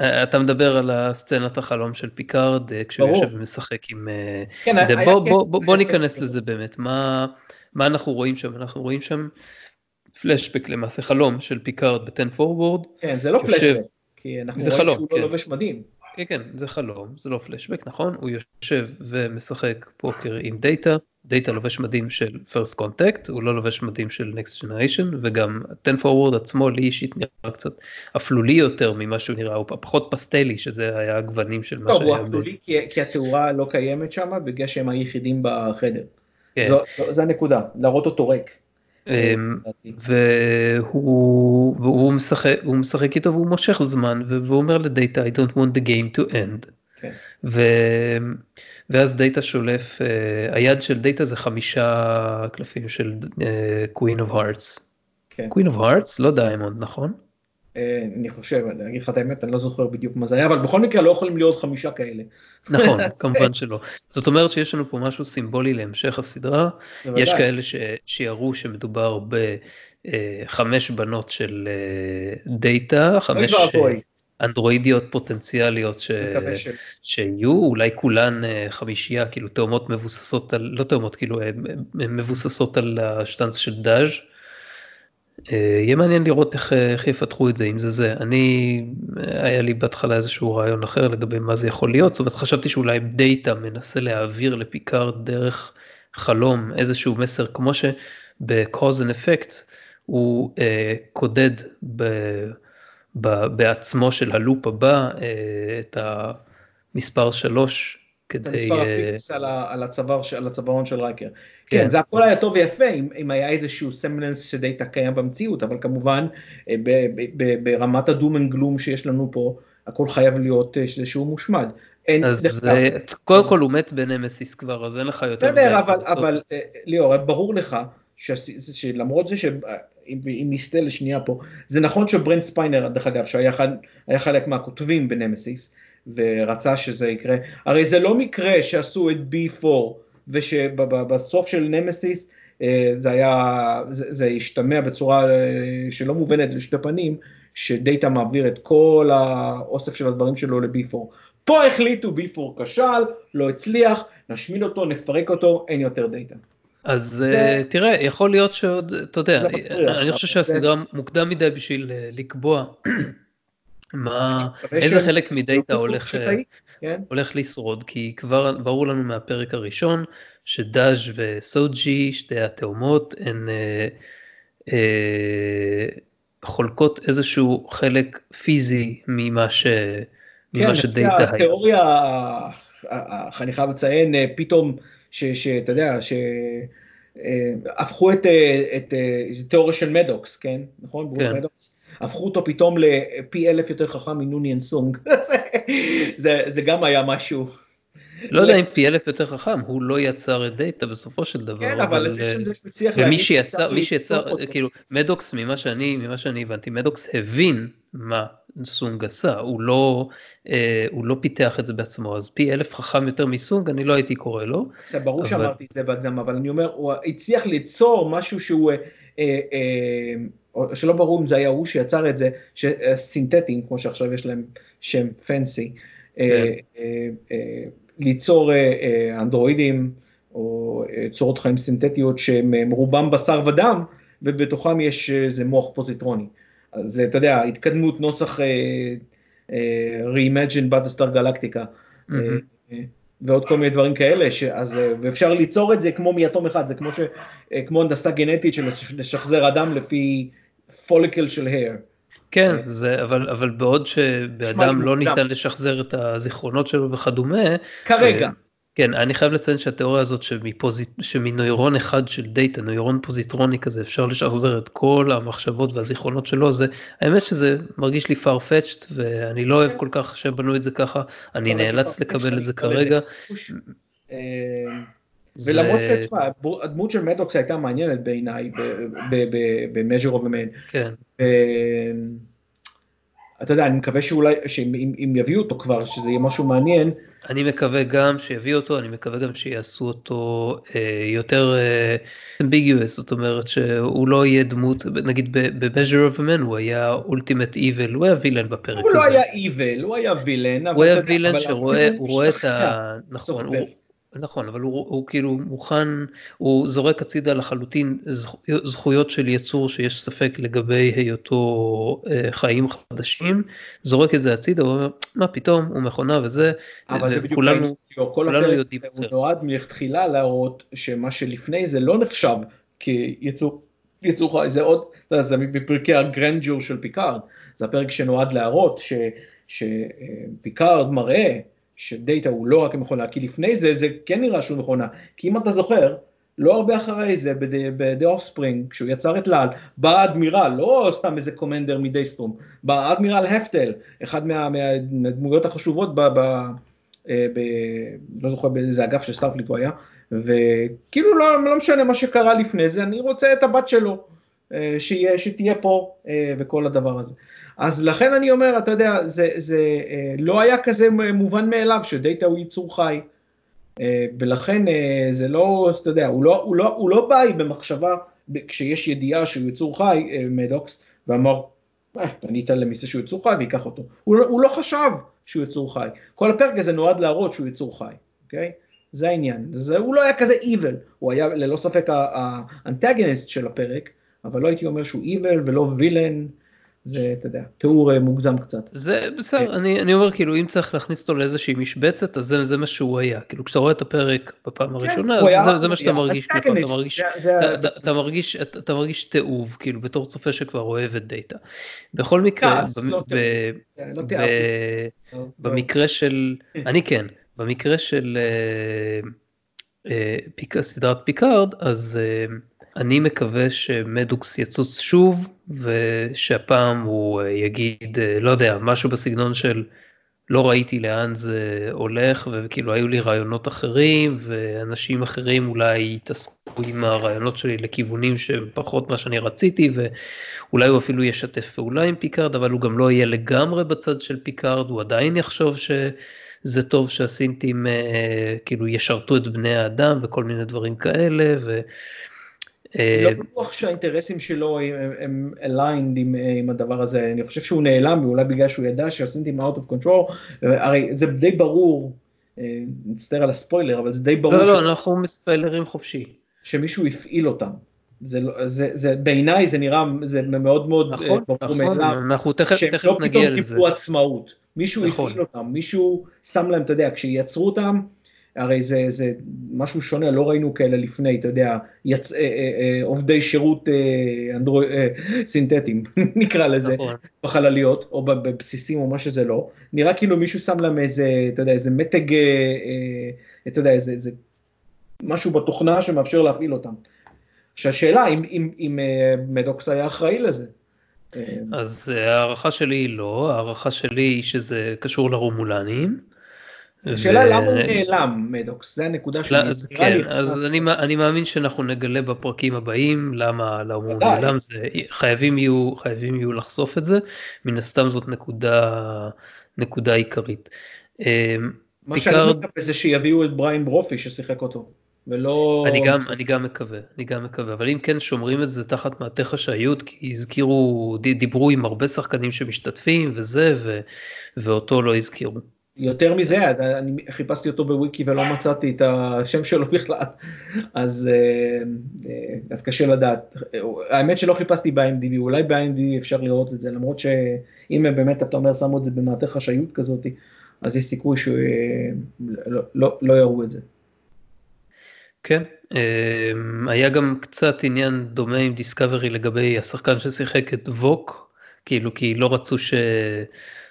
אתה מדבר על הסצנת החלום של פיקארד, אה, כשהוא יושב ומשחק עם... כן, בוא, בוא, בוא, בוא ניכנס לזה באמת, מה, מה אנחנו רואים שם? אנחנו רואים שם פלשבק למעשה, חלום של פיקארד ב-10 Forward. כן, זה לא פלשבק, כי אנחנו רואים חלום, שהוא לא כן. לא לובש מדים. כן, כן, זה חלום, זה לא פלשבק, נכון? הוא יושב ומשחק פוקר עם דאטה, דאטה לובש מדים של First Contact, הוא לא לובש מדים של Next Generation, וגם 10 Forward עצמו לי אישית נראה קצת אפלולי יותר ממה שהוא נראה, הוא פחות פסטלי, שזה היה הגוונים של מה שהיה. טוב, הוא אפלולי. כי, כי התאורה לא קיימת שם, בגלל שהם היחידים בחדר. כן. זו, זו, זו הנקודה, להראות אותו ריק. אמ, והוא, והוא משחק, הוא משחק איתו והוא מושך זמן והוא אומר לדאטה I don't want the game to end. כן. ו... ואז דאטה שולף, uh, היד של דאטה זה חמישה קלפים של Queen of Hearts. כן. Queen of Hearts, לא diamond, נכון? אה, אני חושב, אני אגיד לך את האמת, אני לא זוכר בדיוק מה זה היה, אבל בכל מקרה לא יכולים להיות חמישה כאלה. נכון, <laughs> כמובן שלא. זאת אומרת שיש לנו פה משהו סימבולי להמשך הסדרה. יש כאלה שיראו שמדובר בחמש בנות של אה, דאטה, חמש אנדרואידיות פוטנציאליות ש... שיהיו, אולי כולן אה, חמישייה, כאילו תאומות מבוססות על, לא תאומות, כאילו מבוססות על השטנץ של דאז'. אה, יהיה מעניין לראות איך, איך יפתחו את זה, אם זה זה. אני, היה לי בהתחלה איזשהו רעיון אחר לגבי מה זה יכול להיות, זאת אומרת חשבתי שאולי דאטה מנסה להעביר לפיקארד דרך חלום איזשהו מסר, כמו שב-cause and effect הוא אה, קודד ב, ב, בעצמו של הלופ הבא אה, את המספר 3 כדי... המספר ה pips על, על, הצוואר, על הצווארון של רייקר. כן, זה הכל היה טוב ויפה אם, אם היה איזשהו semblance שדאטה קיים במציאות, אבל כמובן אה, ב, ב, ב, ברמת ה doom and gloom שיש לנו פה, הכל חייב להיות אה, איזשהו מושמד. אין... אז אה, קודם כל הוא מת בנמסיס כבר, אז אין לך יותר... בסדר, אבל, אבל אה, ליאור, ברור לך שלמרות זה שאם נסטה לשנייה פה, זה נכון שברנד ספיינר, דרך אגב, שהיה חלק מהכותבים בנמסיס, ורצה שזה יקרה, הרי זה לא מקרה שעשו את B4, ושבסוף של נמסיס אה, זה היה, זה, זה השתמע בצורה שלא מובנת לשתי פנים, שדאטה מעביר את כל האוסף של הדברים שלו ל-B4. פה החליטו B4 כשל, לא הצליח, נשמיד אותו, נפרק אותו, אין יותר דאטה. אז אה, תראה, יכול להיות שעוד, אתה יודע, אני חושב שהסדרה מוקדם מדי בשביל אה, לקבוע מה, איזה חלק מדאטה הולך, אה, כן. הולך לשרוד, כי כבר ברור לנו מהפרק הראשון שדאז' וסוג'י, שתי התאומות, הן אה, אה, חולקות איזשהו חלק פיזי ממה, ש, כן, ממה שדאטה היה. כן, התיאוריה, אני חייב לציין, אה, פתאום, שאתה יודע, שהפכו את, אה, את, את תיאוריה של מדוקס, כן? נכון? כן. מדוקס. הפכו אותו פתאום לפי אלף יותר חכם מנוניאן סונג, <laughs> זה, זה גם היה משהו. לא יודע אם פי אלף יותר חכם, הוא לא יצר את דאטה בסופו של דבר. כן, אבל זה שזה מצליח להגיד... ומי שיצר, מי שיצר, כאילו, מדוקס, ממה שאני, ממה שאני הבנתי, מדוקס הבין מה סונג עשה, הוא לא, אה, הוא לא פיתח את זה בעצמו, אז פי אלף חכם יותר מסונג, אני לא הייתי קורא לו. זה ברור אבל... שאמרתי את זה בהגזמה, אבל אני אומר, הוא הצליח ליצור משהו שהוא... אה, אה, או שלא ברור אם זה היה הוא שיצר את זה, סינתטיים, כמו שעכשיו יש להם שם פנסי, כן. ליצור אנדרואידים או צורות חיים סינתטיות שהם רובם בשר ודם, ובתוכם יש איזה מוח פוזיטרוני. אז אתה יודע, התקדמות נוסח Reimagined Battlestar Galactica. ועוד כל מיני דברים כאלה, אז, ואפשר ליצור את זה כמו מאטום אחד, זה כמו, ש, כמו הנדסה גנטית של לשחזר אדם לפי פוליקל של הר. כן, זה, אבל, אבל בעוד שבאדם לא ניתן לשחזר את הזיכרונות שלו וכדומה. כרגע. כן, אני חייב לציין שהתיאוריה הזאת שמפוזיט, שמנוירון אחד של דאטה, נוירון פוזיטרוני כזה, אפשר לשחזר את כל המחשבות והזיכרונות שלו, זה, האמת שזה מרגיש לי farfetched, ואני לא אוהב כל כך שבנו את זה ככה, אני נאלץ לקבל את זה כרגע. ולמרות שתשמע, הדמות של מדוקס הייתה מעניינת בעיניי ב-measure of a man. כן. אתה יודע, אני מקווה שאולי, שאם יביאו אותו כבר, שזה יהיה משהו מעניין. אני מקווה גם שיביאו אותו, אני מקווה גם שיעשו אותו אה, יותר אמביגיוס, אה, זאת אומרת שהוא לא יהיה דמות, נגיד ב-measure of a man הוא היה ultimate evil, הוא היה וילן בפרק הוא לא הזה. הוא לא היה evil, הוא היה וילן. הוא היה וילן שרואה את ה... נכון, הוא... נכון, אבל הוא, הוא כאילו מוכן, הוא זורק הצידה לחלוטין זכויות של יצור שיש ספק לגבי היותו אה, חיים חדשים, זורק את זה הצידה, הוא אומר, מה פתאום, הוא מכונה וזה, אבל זה בדיוק כולנו, כולנו יודעים את זה. הוא נועד מלכתחילה להראות שמה שלפני זה לא נחשב כיצור יצור חי, זה עוד, זה בפרקי ה grandeur של פיקארד, זה הפרק שנועד להראות ש, שפיקארד מראה שדאטה הוא לא רק מכונה, כי לפני זה זה כן נראה שהוא מכונה, כי אם אתה זוכר, לא הרבה אחרי זה ב-The Offspring, כשהוא יצר את לאל, בא האדמירל, לא סתם איזה קומנדר מדייסטרום, בא האדמירל הפטל, אחד מה, מהדמויות החשובות ב... ב, אה, ב לא זוכר באיזה אגף של סטארפליט הוא היה, וכאילו לא, לא משנה מה שקרה לפני זה, אני רוצה את הבת שלו, שיה, שתהיה פה אה, וכל הדבר הזה. אז לכן אני אומר, אתה יודע, זה, זה אה, לא היה כזה מובן מאליו שדאטה הוא יצור חי. אה, ולכן אה, זה לא, אתה יודע, הוא לא, הוא לא, הוא לא בא במחשבה, כשיש ידיעה שהוא יצור חי, מדוקס, ואמר, אני אתן למיסה שהוא יצור חי ויקח אותו. הוא, לא, הוא לא חשב שהוא יצור חי. כל הפרק הזה נועד להראות שהוא יצור חי, אוקיי? זה העניין. זה, הוא לא היה כזה evil, הוא היה ללא ספק האנטגניסט של הפרק, אבל לא הייתי אומר שהוא evil ולא וילן. זה, אתה יודע, תיאור אה, מוגזם קצת. זה בסדר, אני, אני אומר כאילו אם צריך להכניס אותו לאיזושהי משבצת אז זה, זה מה שהוא היה, כאילו כשאתה רואה את הפרק בפעם כן, הראשונה אז זה, זה מה שאתה מרגיש, נכון, אתה מרגיש, אתה, אתה, אתה מרגיש, אתה, אתה מרגיש תיעוב, כאילו בתור צופה שכבר אוהב את דאטה. בכל מקרה, לא לא לא, במקרה של, <laughs> אני כן, במקרה של אה, אה, סדרת פיקארד אז אני מקווה שמדוקס יצוץ שוב ושהפעם הוא אה, יגיד, אה, לא יודע, משהו בסגנון של לא ראיתי לאן זה הולך, וכאילו היו לי רעיונות אחרים, ואנשים אחרים אולי התעסקו עם הרעיונות שלי לכיוונים שהם פחות מה שאני רציתי, ואולי הוא אפילו ישתף פעולה עם פיקארד, אבל הוא גם לא יהיה לגמרי בצד של פיקארד, הוא עדיין יחשוב שזה טוב שהסינטים אה, כאילו ישרתו את בני האדם וכל מיני דברים כאלה, לא בטוח שהאינטרסים שלו הם aligned עם, עם הדבר הזה, אני חושב שהוא נעלם, ואולי בגלל שהוא ידע שהסינטים out of control, הרי זה די ברור, אה, מצטער על הספוילר, אבל זה די ברור. לא, לא, אנחנו מספיילרים חופשי. שמישהו הפעיל אותם. זה, לא, זה, זה בעיניי זה נראה, זה מאוד מאוד נכון, ברור נכון, מאליו, אנחנו תכף, תכף לא נגיע לזה. שהם לא פתאום קיבלו עצמאות, מישהו נכון. הפעיל אותם, מישהו שם להם, אתה יודע, כשיצרו אותם, הרי זה, זה משהו שונה, לא ראינו כאלה לפני, אתה יודע, יצ... אה, אה, אה, עובדי שירות אה, אנדרו... אה, סינתטיים, <laughs> נקרא לזה, נכון. בחלליות, או בבסיסים או מה שזה לא, נראה כאילו מישהו שם להם איזה, אתה יודע, איזה מתג, אה, אה, אתה יודע, איזה, איזה משהו בתוכנה שמאפשר להפעיל אותם. עכשיו השאלה אם, אם, אם אה, מדוקס היה אחראי לזה. אז ההערכה שלי היא לא, ההערכה שלי היא שזה קשור לרומולנים. השאלה ו... למה הוא נעלם, מדוקס, זה הנקודה שלי. אז כן, אז אני, אני מאמין שאנחנו נגלה בפרקים הבאים למה, למה הוא נעלם, זה, חייבים יהיו, חייבים יהיו לחשוף את זה, מן הסתם זאת נקודה, נקודה עיקרית. אה, מה. שאני מצפה זה שיביאו את בריין ברופי ששיחק אותו. ולא... אני גם, אני גם מקווה, אני גם מקווה, אבל אם כן שומרים את זה תחת מעטה חשאיות, כי הזכירו, דיברו עם הרבה שחקנים שמשתתפים וזה, ו, ואותו לא הזכירו. יותר מזה, אני חיפשתי אותו בוויקי ולא מצאתי את השם שלו בכלל, אז, אה, אה, אז קשה לדעת. האמת שלא חיפשתי ב-IMDb, אולי ב-IMDb אפשר לראות את זה, למרות שאם באמת אתה אומר שמו את זה במעטה חשאיות כזאת, אז יש סיכוי שלא לא, לא, לא יראו את זה. כן, היה גם קצת עניין דומה עם דיסקאברי לגבי השחקן ששיחק את ווק, כאילו כי לא רצו ש...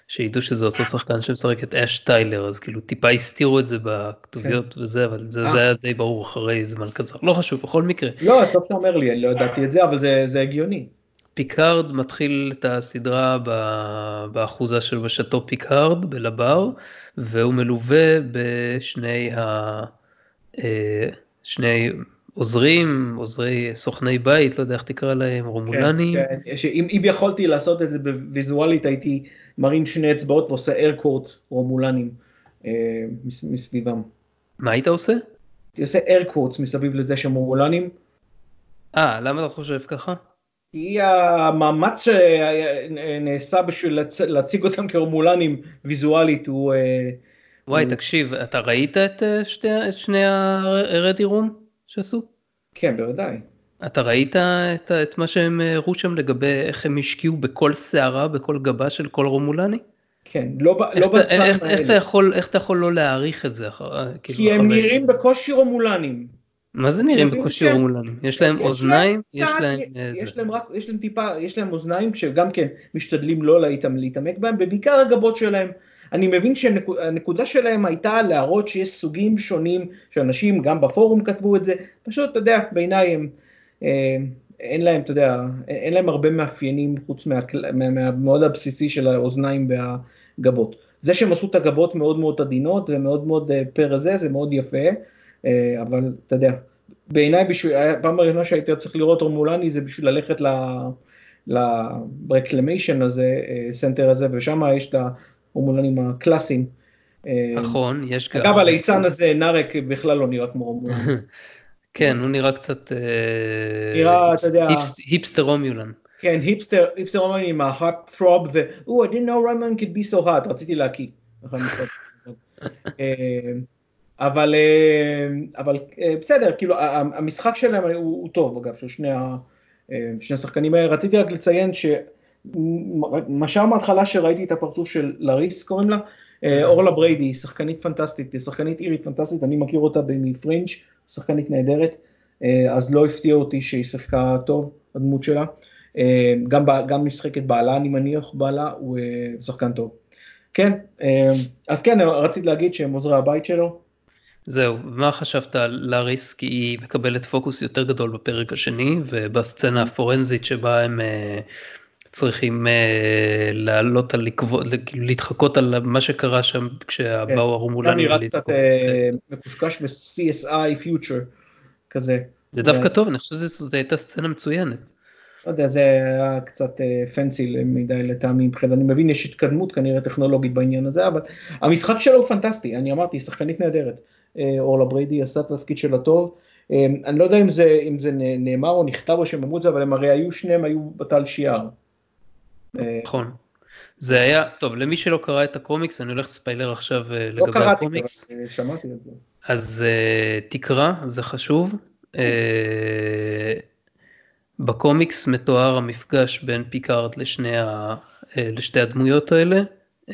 שידעו שזה אותו שחקן שמשחק את אש טיילר, אז כאילו טיפה הסתירו את זה בכתוביות כן. וזה, אבל זה, זה היה די ברור אחרי זמן קצר. לא חשוב, בכל מקרה. לא, טוב שאתה אומר לי, אני לא ידעתי את זה, אבל זה, זה הגיוני. פיקארד מתחיל את הסדרה באחוזה של בשאטו פיקארד בלה בר, והוא מלווה בשני ה... אה, שני עוזרים, עוזרי סוכני בית, לא יודע איך תקרא להם, רומולנים. כן, כן. שאם אם יכולתי לעשות את זה בוויזואלית, הייתי מרים שני אצבעות ועושה איירקורטס רומולנים אה, מסביבם. מה היית עושה? הייתי עושה איירקורטס מסביב לזה שהם רומולנים. אה, למה אתה חושב ככה? כי המאמץ שנעשה בשביל להציג אותם כרומולנים ויזואלית הוא... אה, וואי, הוא... תקשיב, אתה ראית את, אה, שתי, את שני הרדי רום שעשו? כן, בוודאי. אתה ראית את, את מה שהם הראו שם לגבי איך הם השקיעו בכל שערה, בכל גבה של כל רומולני? כן, לא, לא איך, האלה. איך אתה, יכול, איך אתה יכול לא להעריך את זה? אחר, אה, כאילו כי הם נראים בקושי רומולנים. מה זה נראים בקושי רומולנים? יש להם אוזניים? יש להם... יש להם רק, יש להם טיפה, יש להם אוזניים שגם כן משתדלים לא להתעמק בהם, ובעיקר הגבות שלהם. אני מבין שהנקודה שלהם הייתה להראות שיש סוגים שונים שאנשים גם בפורום כתבו את זה, פשוט, אתה יודע, בעיניי הם, אה, אין להם, אתה יודע, אין להם הרבה מאפיינים חוץ מהמאוד הבסיסי של האוזניים והגבות. זה שהם עשו את הגבות מאוד מאוד עדינות ומאוד מאוד אה, פר הזה, זה מאוד יפה, אה, אבל אתה יודע, בעיניי בשביל, הפעם הראשונה שהייתי צריך לראות רומולני זה בשביל ללכת ל Reclamation הזה, Center הזה, ושם יש את הרומולנים הקלאסיים. נכון, יש גם. אגב, הליצן הזה, נארק, בכלל לא נראה כמו הורמולן. <laughs> כן, הוא נראה קצת... אה, נראה, אתה יודע... היפסטר הומיולן. כן, היפסטר, היפסטר עם ה-hot throb ו... Oh, I didn't know Roman could be so hot, רציתי להקיא. <laughs> אה, אבל, אה, אבל בסדר, כאילו המשחק שלהם הוא, הוא טוב אגב, של שני, שני השחקנים האלה. רציתי רק לציין ש... משל מההתחלה שראיתי את הפרצוף של לריס קוראים לה, אורלה בריידי, שחקנית פנטסטית, שחקנית אירית פנטסטית, אני מכיר אותה מפרינג', שחקנית נהדרת, אה, אז לא הפתיע אותי שהיא שיחקה טוב, הדמות שלה. אה, גם, גם משחקת בעלה, אני מניח, בעלה הוא שחקן טוב. כן, אז כן, רציתי להגיד שהם עוזרי הבית שלו. זהו, מה חשבת על לאריס? כי היא מקבלת פוקוס יותר גדול בפרק השני, ובסצנה הפורנזית שבה הם צריכים uh, לעלות על לקבוע, כאילו להתחקות על מה שקרה שם כשבאו כן. הרומולנים. נראה קצת uh, מקושקש ב-CSI Future כזה. זה דווקא טוב, אני חושב שזאת הייתה סצנה מצוינת. לא יודע, זה היה קצת פנסי מדי לטעמי מבחינת, אני מבין יש התקדמות כנראה טכנולוגית בעניין הזה, אבל המשחק שלו הוא פנטסטי, אני אמרתי, שחקנית נהדרת. אורלה בריידי עשה את התפקיד שלה טוב. אני לא יודע אם זה, אם זה נאמר או נכתב או שהם אמרו את זה, אבל הם הרי היו, שניהם היו בטל שיער. נכון. זה היה, טוב, למי שלא קרא את הקומיקס, אני הולך לספיילר עכשיו לא לגבי קראתי, הקומיקס. לא קראתי, שמעתי את זה. אז uh, תקרא, זה חשוב. Uh, בקומיקס מתואר המפגש בין פיקארד לשני ה, uh, לשתי הדמויות האלה. Uh,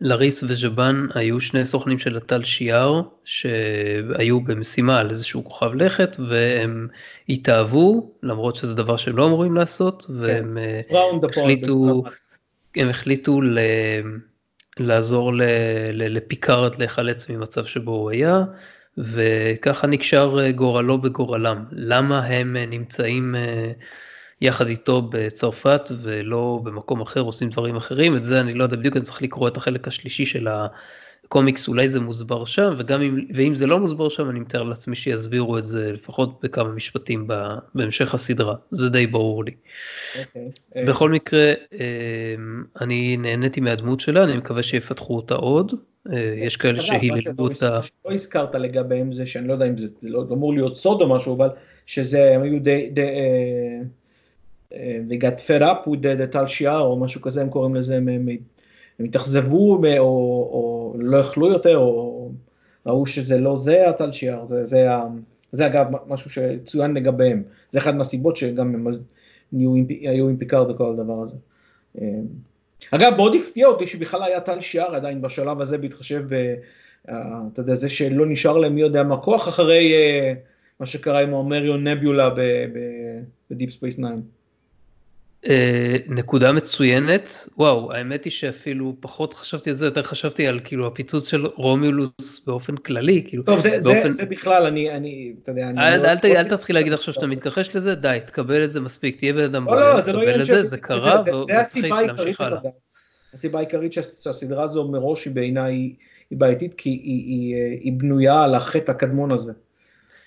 לריס וז'בן היו שני סוכנים של הטל שיער שהיו במשימה על איזשהו כוכב לכת והם התאהבו למרות שזה דבר שהם לא אמורים לעשות כן. והם כן. החליטו, הם החליטו ל... לעזור ל... ל... לפיקארד להיחלץ ממצב שבו הוא היה וככה נקשר גורלו בגורלם למה הם נמצאים יחד איתו בצרפת ולא במקום אחר עושים דברים אחרים, את זה אני לא יודע בדיוק, אני צריך לקרוא את החלק השלישי של הקומיקס, אולי זה מוסבר שם, וגם אם, ואם זה לא מוסבר שם אני מתאר לעצמי שיסבירו את זה לפחות בכמה משפטים בהמשך הסדרה, זה די ברור לי. Okay. אוקיי, אה. בכל מקרה, אה, אני נהניתי מהדמות שלה, אני מקווה שיפתחו אותה עוד. אה, יש כאלה שהיללו אותה. שלא הזכרת לגביהם זה שאני לא יודע אם זה לא אמור להיות סוד או משהו, אבל שזה היו די, די they got fed up with the, טל שיער או משהו כזה הם קוראים לזה, הם, הם, התאכזבו או, או לא יכלו יותר או ראו שזה לא זה הטל שיער, זה, זה, זה אגב משהו שצוין לגביהם, זה אחת מהסיבות שגם הם נהיו, היו עם פיקארד וכל הדבר הזה. אגב מאוד הפתיע אותי שבכלל היה טל שיער עדיין בשלב הזה בהתחשב ב... אתה יודע, זה שלא נשאר להם מי יודע מה כוח אחרי מה שקרה עם ה Omarion Nebula ב Deep Space 9. אה, נקודה מצוינת, וואו, האמת היא שאפילו פחות חשבתי על זה, יותר חשבתי על כאילו הפיצוץ של רומיולוס באופן כללי, כאילו. טוב, זה, באופן... זה, זה בכלל, אני, אני, אתה יודע, אני... אל, לא... אל, אל תתחיל להגיד עכשיו שאתה מתכחש לזה, די, תקבל את זה מספיק, תהיה בן אדם לא, לא, זה לא את זה, זה קרה, זה הסיבה העיקרית, הסיבה העיקרית שהסדרה הזו מראש היא בעיניי היא בעייתית, כי היא, היא, היא בנויה על החטא הקדמון הזה.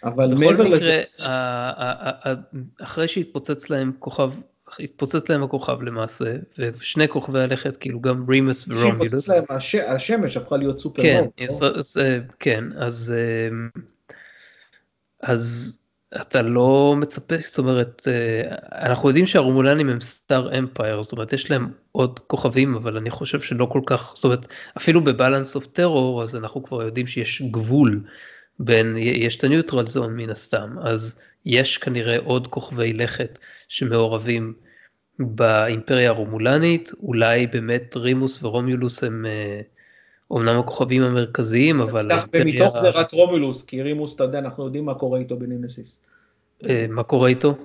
אבל מעבר לזה... בכל מקרה, אחרי שהתפוצץ להם כוכב התפוצץ להם הכוכב למעשה, ושני כוכבי הלכת, כאילו גם רימוס להם הש... השמש הפכה להיות סופר כן, אז, כן, אז, אה, אז אתה לא מצפה, זאת אומרת, אה, אנחנו יודעים שהרומולנים הם Star Empire, זאת אומרת, יש להם עוד כוכבים, אבל אני חושב שלא כל כך, זאת אומרת, אפילו ב Balance of Terror, אז אנחנו כבר יודעים שיש גבול בין, יש את ה Neutral Zone מן הסתם, אז יש כנראה עוד כוכבי לכת שמעורבים באימפריה הרומולנית, אולי באמת רימוס ורומיולוס הם אומנם הכוכבים המרכזיים, אבל... ומתוך זה רק רומיולוס, כי רימוס, אתה יודע, אנחנו יודעים מה קורה איתו בנינסיס. אה, מה קורה איתו?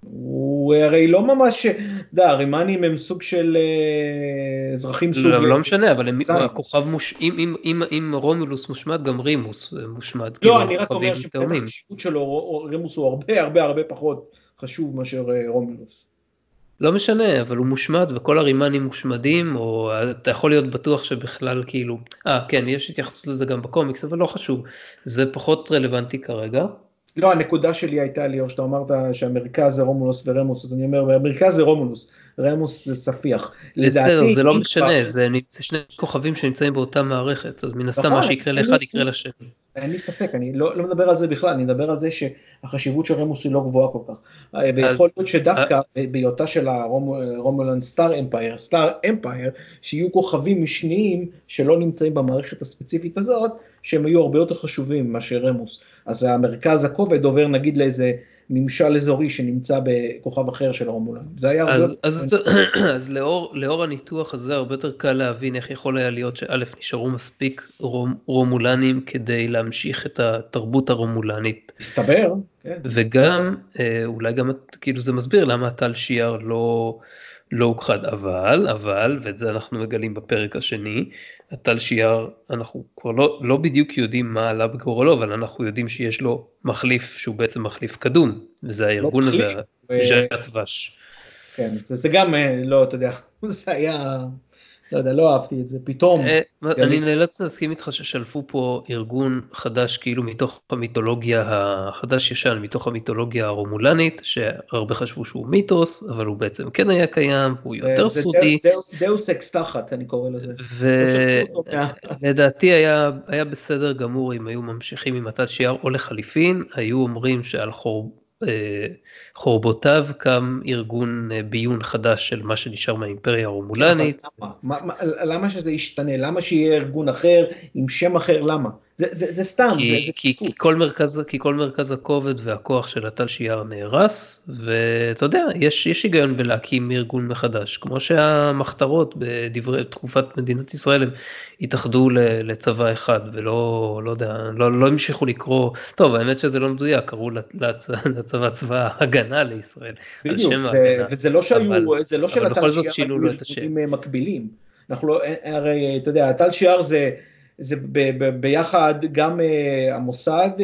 הוא הרי לא ממש, אתה יודע, הרימנים הם סוג של אה, אזרחים סוג... לא, לא משנה, אבל הם, הכוכב מוש... אם, אם, אם, אם רומולוס מושמד, גם רימוס מושמד. לא, כאילו, אני רק אומר שמבחינת החשיבות שלו, רימוס הוא הרבה הרבה הרבה פחות חשוב מאשר אה, רומולוס. לא משנה, אבל הוא מושמד וכל הרימנים מושמדים, או אתה יכול להיות בטוח שבכלל כאילו, אה כן, יש התייחסות לזה גם בקומיקס, אבל לא חשוב, זה פחות רלוונטי כרגע. לא, הנקודה שלי הייתה לי, או שאתה אמרת שהמרכז זה רומולוס ורמוס, אז אני אומר, המרכז זה רומולוס, רמוס זה ספיח. בסדר, זה לא משנה, זה שני כוכבים שנמצאים באותה מערכת, אז מן הסתם מה נכון, שיקרה לאחד יקרה לשני. אין לי ספק, אני לא, לא מדבר על זה בכלל, אני מדבר על זה שהחשיבות של רמוס היא לא גבוהה כל כך. אה, ויכול להיות שדווקא אה- בהיותה של הרומולן סטאר אמפייר, סטאר אמפייר, שיהיו כוכבים משניים שלא נמצאים במערכת הספציפית הזאת, שהם היו הרבה יותר חשובים מאשר רמוס. אז המרכז הכובד עובר נגיד לאיזה ממשל אזורי שנמצא בכוכב אחר של הרומולן. זה היה... אז, אז, <clears throat> אז לאור, לאור הניתוח הזה הרבה יותר קל להבין איך יכול היה להיות שא' נשארו מספיק רום, רומולנים כדי להמשיך את התרבות הרומולנית. מסתבר, כן. וגם, אה, אולי גם, כאילו זה מסביר למה טל שיער לא... לא הוכחד, אבל, אבל, ואת זה אנחנו מגלים בפרק השני, הטל שיער, אנחנו כבר לא, לא בדיוק יודעים מה עלה בגורלו, אבל אנחנו יודעים שיש לו מחליף שהוא בעצם מחליף קדום, וזה לא הארגון הזה, ז'אט דבש. כן, זה גם, אה, לא, אתה יודע, <laughs> זה היה... לא יודע, לא אהבתי את זה, פתאום. אה, אני נאלץ להסכים איתך ששלפו פה ארגון חדש כאילו מתוך המיתולוגיה החדש ישן, מתוך המיתולוגיה הרומולנית, שהרבה חשבו שהוא מיתוס, אבל הוא בעצם כן היה קיים, הוא יותר סודי. דאוס אקס תחת, אני קורא לזה. ולדעתי היה, היה בסדר גמור אם היו ממשיכים עם הטל שיער, או לחליפין, היו אומרים שעל חור... אה, חורבותיו קם ארגון אה, ביון חדש של מה שנשאר מהאימפריה הרומולנית. למה? למה שזה ישתנה? למה שיהיה ארגון אחר עם שם אחר? למה? זה, זה, זה סתם, כי, זה, זה כי, כי, כל מרכז, כי כל מרכז הכובד והכוח של הטל שיער נהרס, ואתה יודע, יש, יש היגיון בלהקים ארגון מחדש, כמו שהמחתרות בדברי תקופת מדינת ישראל הם התאחדו לצבא אחד, ולא, לא יודע, לא, לא המשיכו לקרוא, טוב, האמת שזה לא מדויק, קראו לצ, לצבא צבא הגנה לישראל. בדיוק, זה, וזה לא שהיו, אבל, זה לא שלטל שיער היו ארגונים מקבילים. אנחנו לא, הרי, אתה יודע, הטל שיער זה... זה ב, ב, ביחד גם uh, המוסד uh,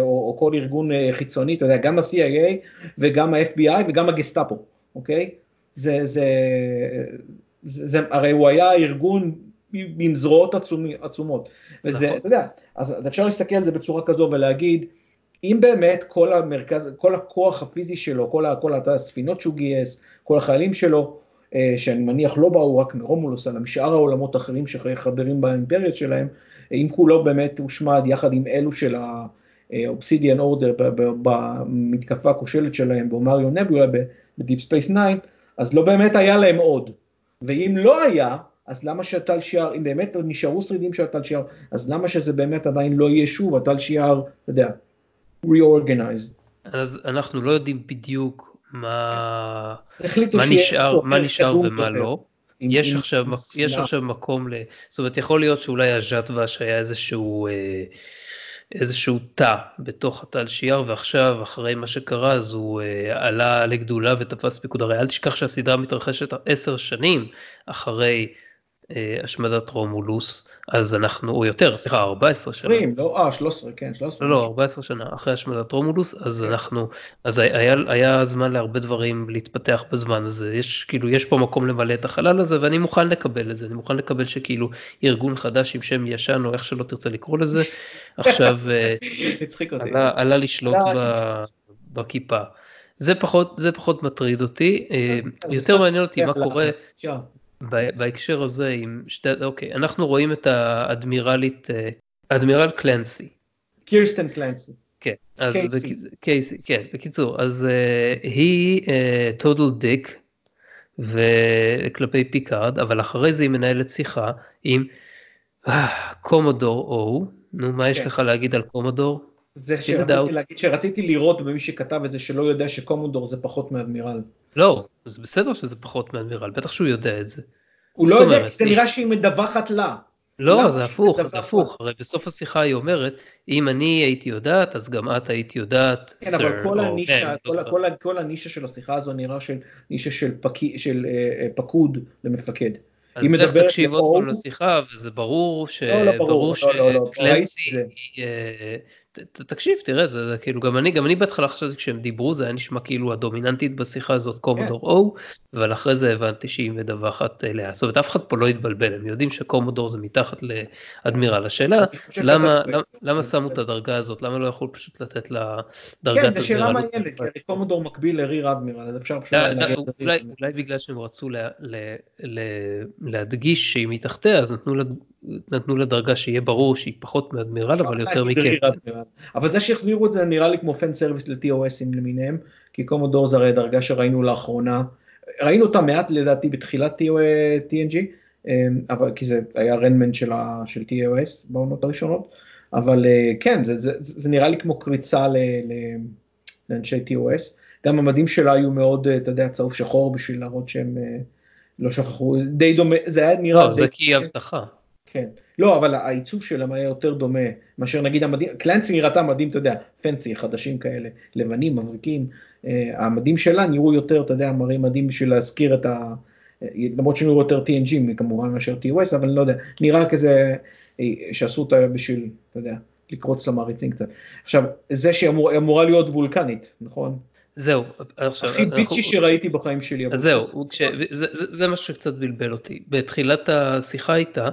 או, או כל ארגון uh, חיצוני, אתה יודע, גם ה-CIA וגם ה-FBI וגם הגסטאפו, אוקיי? זה, זה, זה, זה, הרי הוא היה ארגון עם זרועות עצומי, עצומות, וזה, נכון. אתה יודע, אז אפשר להסתכל על זה בצורה כזו ולהגיד, אם באמת כל המרכז, כל הכוח הפיזי שלו, כל, כל הספינות שהוא גייס, כל החיילים שלו, שאני מניח לא באו רק מרומולוס, אלא משאר העולמות האחרים שחברים באימפריות שלהם, אם כולו באמת הושמד יחד עם אלו של האובסידיאן אורדר במתקפה הכושלת שלהם באומריו נבולה ב Deep Space 9, אז לא באמת היה להם עוד. ואם לא היה, אז למה שהטל שיער, אם באמת נשארו שרידים של הטל שיער, אז למה שזה באמת עדיין לא יהיה שוב הטל שיער, אתה יודע, reorganized. אז אנחנו לא יודעים בדיוק מה, מה נשאר, מה נשאר ומה לא. יש, עכשיו, יש עכשיו מקום ל... זאת אומרת, יכול להיות שאולי הז'אט ואש שהיה איזשהו, אה, איזשהו תא בתוך הטל שיער, ועכשיו, אחרי מה שקרה, אז הוא אה, עלה לגדולה ותפס פיקוד. הרי אל תשכח שהסדרה מתרחשת עשר שנים אחרי השמדת רומולוס, אז אנחנו, או יותר, סליחה, 14 שנה. 20, לא, אה, 13, כן, 13. לא, לא, 14 שנה אחרי השמדת רומולוס, אז כן. אנחנו, אז היה, היה זמן להרבה דברים להתפתח בזמן הזה, יש, כאילו, יש פה מקום למלא את החלל הזה, ואני מוכן לקבל את זה, אני מוכן לקבל שכאילו ארגון חדש עם שם ישן, או איך שלא תרצה לקרוא לזה, <laughs> עכשיו אה, עלה, עלה לשלוט ב, בכיפה. זה פחות, זה פחות מטריד אותי, אה, יותר מעניין אותי מה קורה. בהקשר הזה עם שתי, אוקיי, אנחנו רואים את האדמירלית, אה, אדמירל קלנסי. קירסטן קלנסי. כן, אז קייסי. קייסי, כן, בקיצור, אז uh, היא total uh, dick כלפי פיקארד, אבל אחרי זה היא מנהלת שיחה עם קומודור uh, או, נו מה כן. יש לך להגיד על קומודור? זה שרציתי להגיד שרציתי לראות במי שכתב את זה שלא יודע שקומודור זה פחות מאדמירל. לא, זה בסדר שזה פחות מאדמירל, בטח שהוא יודע את זה. הוא לא יודע, כי זה נראה שהיא מדווחת לה. לא, זה הפוך, זה הפוך, הרי בסוף השיחה היא אומרת, אם אני הייתי יודעת, אז גם את היית יודעת, כן, אבל כל הנישה, כל הנישה של השיחה הזו נראה של נישה של אה, אה, פקוד למפקד. אז לך תקשיב עוד פעם לשיחה, וזה ברור ש... לא, לא ברור, לא, לא, לא. אה, תקשיב, תראה, זה, זה כאילו, גם אני, גם אני בהתחלה חשבתי כשהם דיברו, זה היה נשמע כאילו הדומיננטית בשיחה הזאת קומודור כן. או, אבל אחרי זה הבנתי שהיא מדווחת אליה. זאת אומרת, אף אחד פה לא התבלבל, הם יודעים שקומודור זה מתחת לאדמירל. השאלה, למה, למה, למה שמו את הדרגה הזאת? למה לא יכלו פשוט לתת לה דרגת אדמירל? כן, זו שאלה מעניינת, כי קומודור מקביל לריר אדמירל, אז אפשר פשוט... אה, אה, אולי, בגלל שהם רצו לה, לה, לה, להדגיש שהיא מתחתיה, אז נתנו לה נתנו לה דרגה שיהיה ברור שהיא פחות מאדמירל אבל יותר מכן. אבל זה שהחזירו את זה נראה לי כמו פן סרוויס ל-TOSים למיניהם, כי קומודור זה הרי דרגה שראינו לאחרונה, ראינו אותה מעט לדעתי בתחילת TNG, אמ, אבל כי זה היה רנמן של, ה, של TOS בעונות הראשונות, אבל אה, כן, זה, זה, זה נראה לי כמו קריצה ל, ל, לאנשי TOS, גם המדים שלה היו מאוד, אה, אתה יודע, צהוב שחור בשביל להראות שהם אה, לא שכחו, די דומה, זה היה נראה... לא, זה כי היא הבטחה. כן. לא, אבל העיצוב שלהם היה יותר דומה מאשר נגיד המדים, קלנסי נראתה מדים, אתה יודע, פנסי, חדשים כאלה, לבנים, מבריקים, המדים שלה נראו יותר, אתה יודע, מראים מדים בשביל להזכיר את ה... למרות שנראו יותר TNG כמובן מאשר TOS, אבל אני לא יודע, נראה כזה שעשו אותה בשביל, אתה יודע, לקרוץ למעריצים קצת. עכשיו, זה שהיא אמור, אמורה להיות וולקנית, נכון? זהו, עכשיו, הכי ביצ'י אנחנו... שראיתי בחיים שלי. אז זהו, כש... זה, זה, זה מה שקצת בלבל אותי. בתחילת השיחה איתה, אה,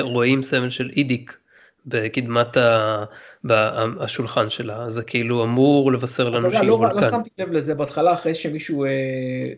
רואים סמל של אידיק בקדמת ה... השולחן שלה, זה כאילו אמור לבשר לנו שהיא לא, וולקן. לא שמתי לב לזה בהתחלה, אחרי שמישהו, אה,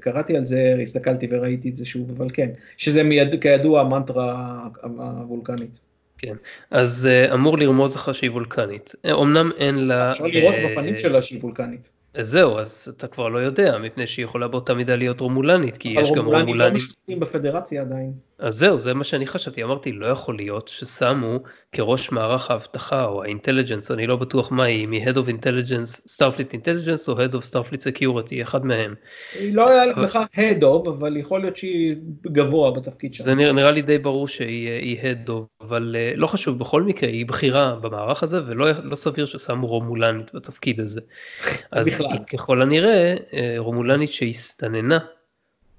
קראתי על זה, הסתכלתי וראיתי את זה שוב, אבל כן, שזה מיד, כידוע המנטרה הוולקנית. כן, אז אה, אמור לרמוז לך שהיא וולקנית. אמנם אין לה... אפשר לראות בפנים שלה שהיא וולקנית. זהו, אז אתה כבר לא יודע, מפני שהיא יכולה באותה מידה להיות רומולנית, כי יש גם רומולנים... אבל רומולנים לא משתתפים בפדרציה עדיין. אז זהו, זה מה שאני חשבתי, אמרתי, לא יכול להיות ששמו כראש מערך האבטחה או האינטליג'נס, אני לא בטוח מה היא, מ-Head of Intelligence, Starfleet Intelligence או Head of Starfleet Security, אחד מהם. היא לא היה לך Head of, אבל יכול להיות שהיא גבוה בתפקיד שלה. זה נראה, נראה לי די ברור שהיא Head of, אבל uh, לא חשוב, בכל מקרה, היא בכירה במערך הזה, ולא לא סביר ששמו רומולנית בתפקיד הזה. <laughs> אז בכלל. היא ככל הנראה אה, רומולנית שהסתננה.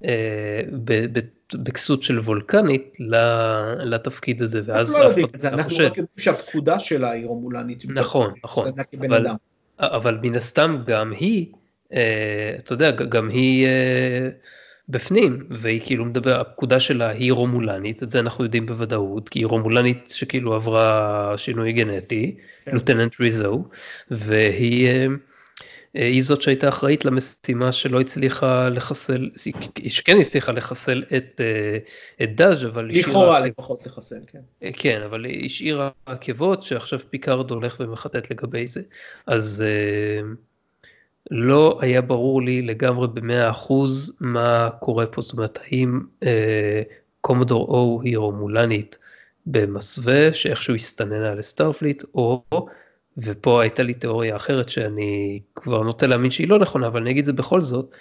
אה, בכסות של וולקנית לתפקיד הזה ואז לא יודעים את זה, אנחנו רק יודעים שהפקודה שלה היא רומולנית. נכון, נכון, אבל, אבל מן הסתם גם היא, אה, אתה יודע, גם היא אה, בפנים, והיא כאילו מדבר, הפקודה שלה היא רומולנית, את זה אנחנו יודעים בוודאות, כי היא רומולנית שכאילו עברה שינוי גנטי, כן. Lieutenant ריזו, והיא... אה, היא זאת שהייתה אחראית למשימה שלא הצליחה לחסל, שכן הצליחה לחסל את, אה, את דאז' אבל לכאורה לפחות לחסל, כן. אה, כן, אבל היא השאירה עקבות שעכשיו פיקארד הולך ומחטט לגבי זה. אז לא היה ברור לי לגמרי במאה אחוז מה קורה פה, זאת אומרת האם קומודור או היא רומולנית במסווה שאיכשהו הסתננה לסטארפליט או ופה הייתה לי תיאוריה אחרת שאני כבר נוטה להאמין שהיא לא נכונה, אבל אני אגיד את זה בכל זאת,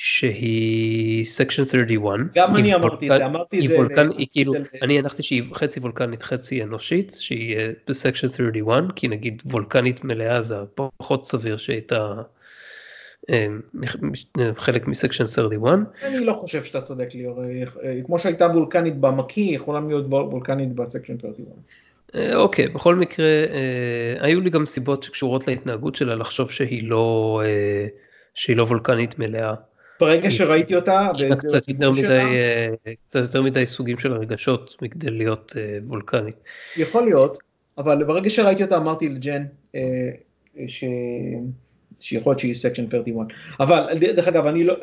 שהיא Section 31. גם אני אמרתי את זה, אמרתי את זה. וולקן, היא כאילו, אני הנחתי שהיא חצי וולקנית חצי אנושית, שהיא אה, ב Section 31, כי נגיד וולקנית מלאה זה פחות סביר שהייתה אה, חלק מ Section 31. אני לא חושב שאתה צודק ליאור, אה, כמו שהייתה וולקנית במקיא, יכולה להיות וולקנית בסקשן 31. אה, אוקיי, בכל מקרה, אה, היו לי גם סיבות שקשורות להתנהגות שלה לחשוב שהיא לא, אה, שהיא לא וולקנית מלאה. ברגע שראיתי אותה, קצת יותר, מדי, קצת יותר מדי סוגים של הרגשות מכדי להיות וולקנית. יכול להיות, אבל ברגע שראיתי אותה אמרתי לג'ן, ש... שיכול להיות שהיא Section 31. אבל דרך אגב, אני לא,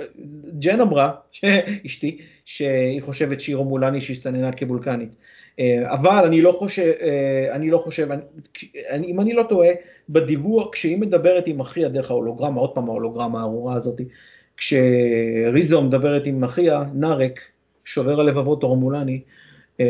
ג'ן אמרה, <laughs> אשתי, שהיא חושבת שהיא רומולני שהסתננה כבולקנית. אה, אבל אני לא חושב, אה, אני לא חושב, אני, אם אני לא טועה, בדיווח, כשהיא מדברת עם אחיה דרך ההולוגרמה, עוד פעם ההולוגרמה הארורה הזאת, כשריזו מדברת עם אחיה, נארק, שובר הלבבות הרומולני, אה,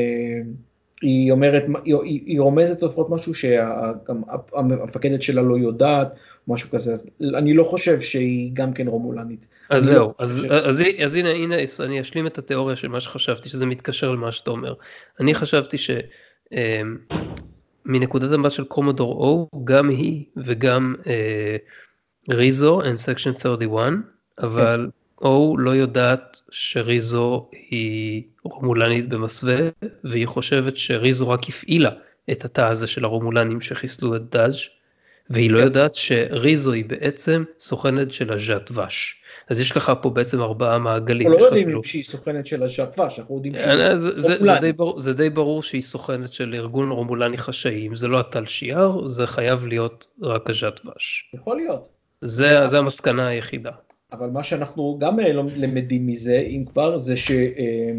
היא אומרת, היא, היא רומזת לפחות משהו שהמפקדת שלה לא יודעת, משהו כזה, אז אני לא חושב שהיא גם כן רומולנית. אז לא זהו, לא אז, ש... אז, אז הנה, הנה, אני אשלים את התיאוריה של מה שחשבתי, שזה מתקשר למה שאתה אומר. אני חשבתי שמנקודת אמ, המבט של קומודור או, גם היא וגם אה, ריזו and section 31, אבל או לא יודעת שריזו היא רומולנית במסווה, והיא חושבת שריזו רק הפעילה את התא הזה של הרומולנים שחיסלו את דאז' והיא לא כן. יודעת שריזו היא בעצם סוכנת של הז'ת ואש. אז יש לך פה בעצם ארבעה מעגלים. אנחנו לא יודעים כאילו... שהיא סוכנת של הז'ת ואש, אנחנו יודעים שהיא אה, זה, זה, זה, די ברור, זה די ברור שהיא סוכנת של ארגון רומולני חשאי, אם זה לא הטל שיער, זה חייב להיות רק הז'ת ואש. יכול להיות. זה, זה המסקנה היחידה. אבל מה שאנחנו גם אה, למדים מזה, אם כבר, זה ש... אה,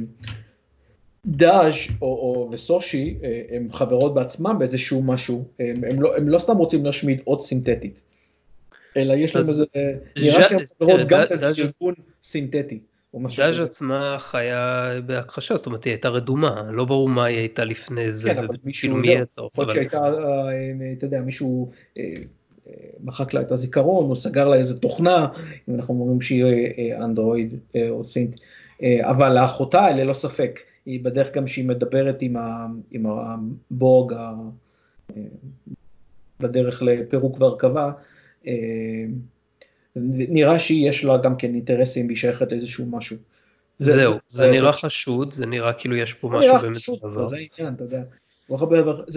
או, או וסושי אה, הם חברות בעצמם באיזשהו משהו, הם, הם, לא, הם לא סתם רוצים להשמיד עוד סינתטית, אלא יש להם איזה, נראה שהן חברות גם באיזה ארגון סינתטי. דאז' עצמה חיה בהכחשה, זאת אומרת היא הייתה רדומה, לא ברור מה היא הייתה לפני זה, כן, אבל מישהו, זה, יכול להיות שהייתה, אתה יודע, מישהו מחק לה את הזיכרון, או סגר לה איזה תוכנה, אם אנחנו אומרים שהיא אנדרואיד או סינט, אבל לאחותה ללא ספק. היא בדרך גם שהיא מדברת עם, ה, עם הבורג ה, בדרך לפירוק והרכבה, נראה שיש לה גם כן אינטרסים והיא שייכת לאיזשהו משהו. זה, זהו, זה, זה, זה נראה חשוד, זה נראה כאילו יש פה משהו באמת דבר. זה העניין, אתה יודע.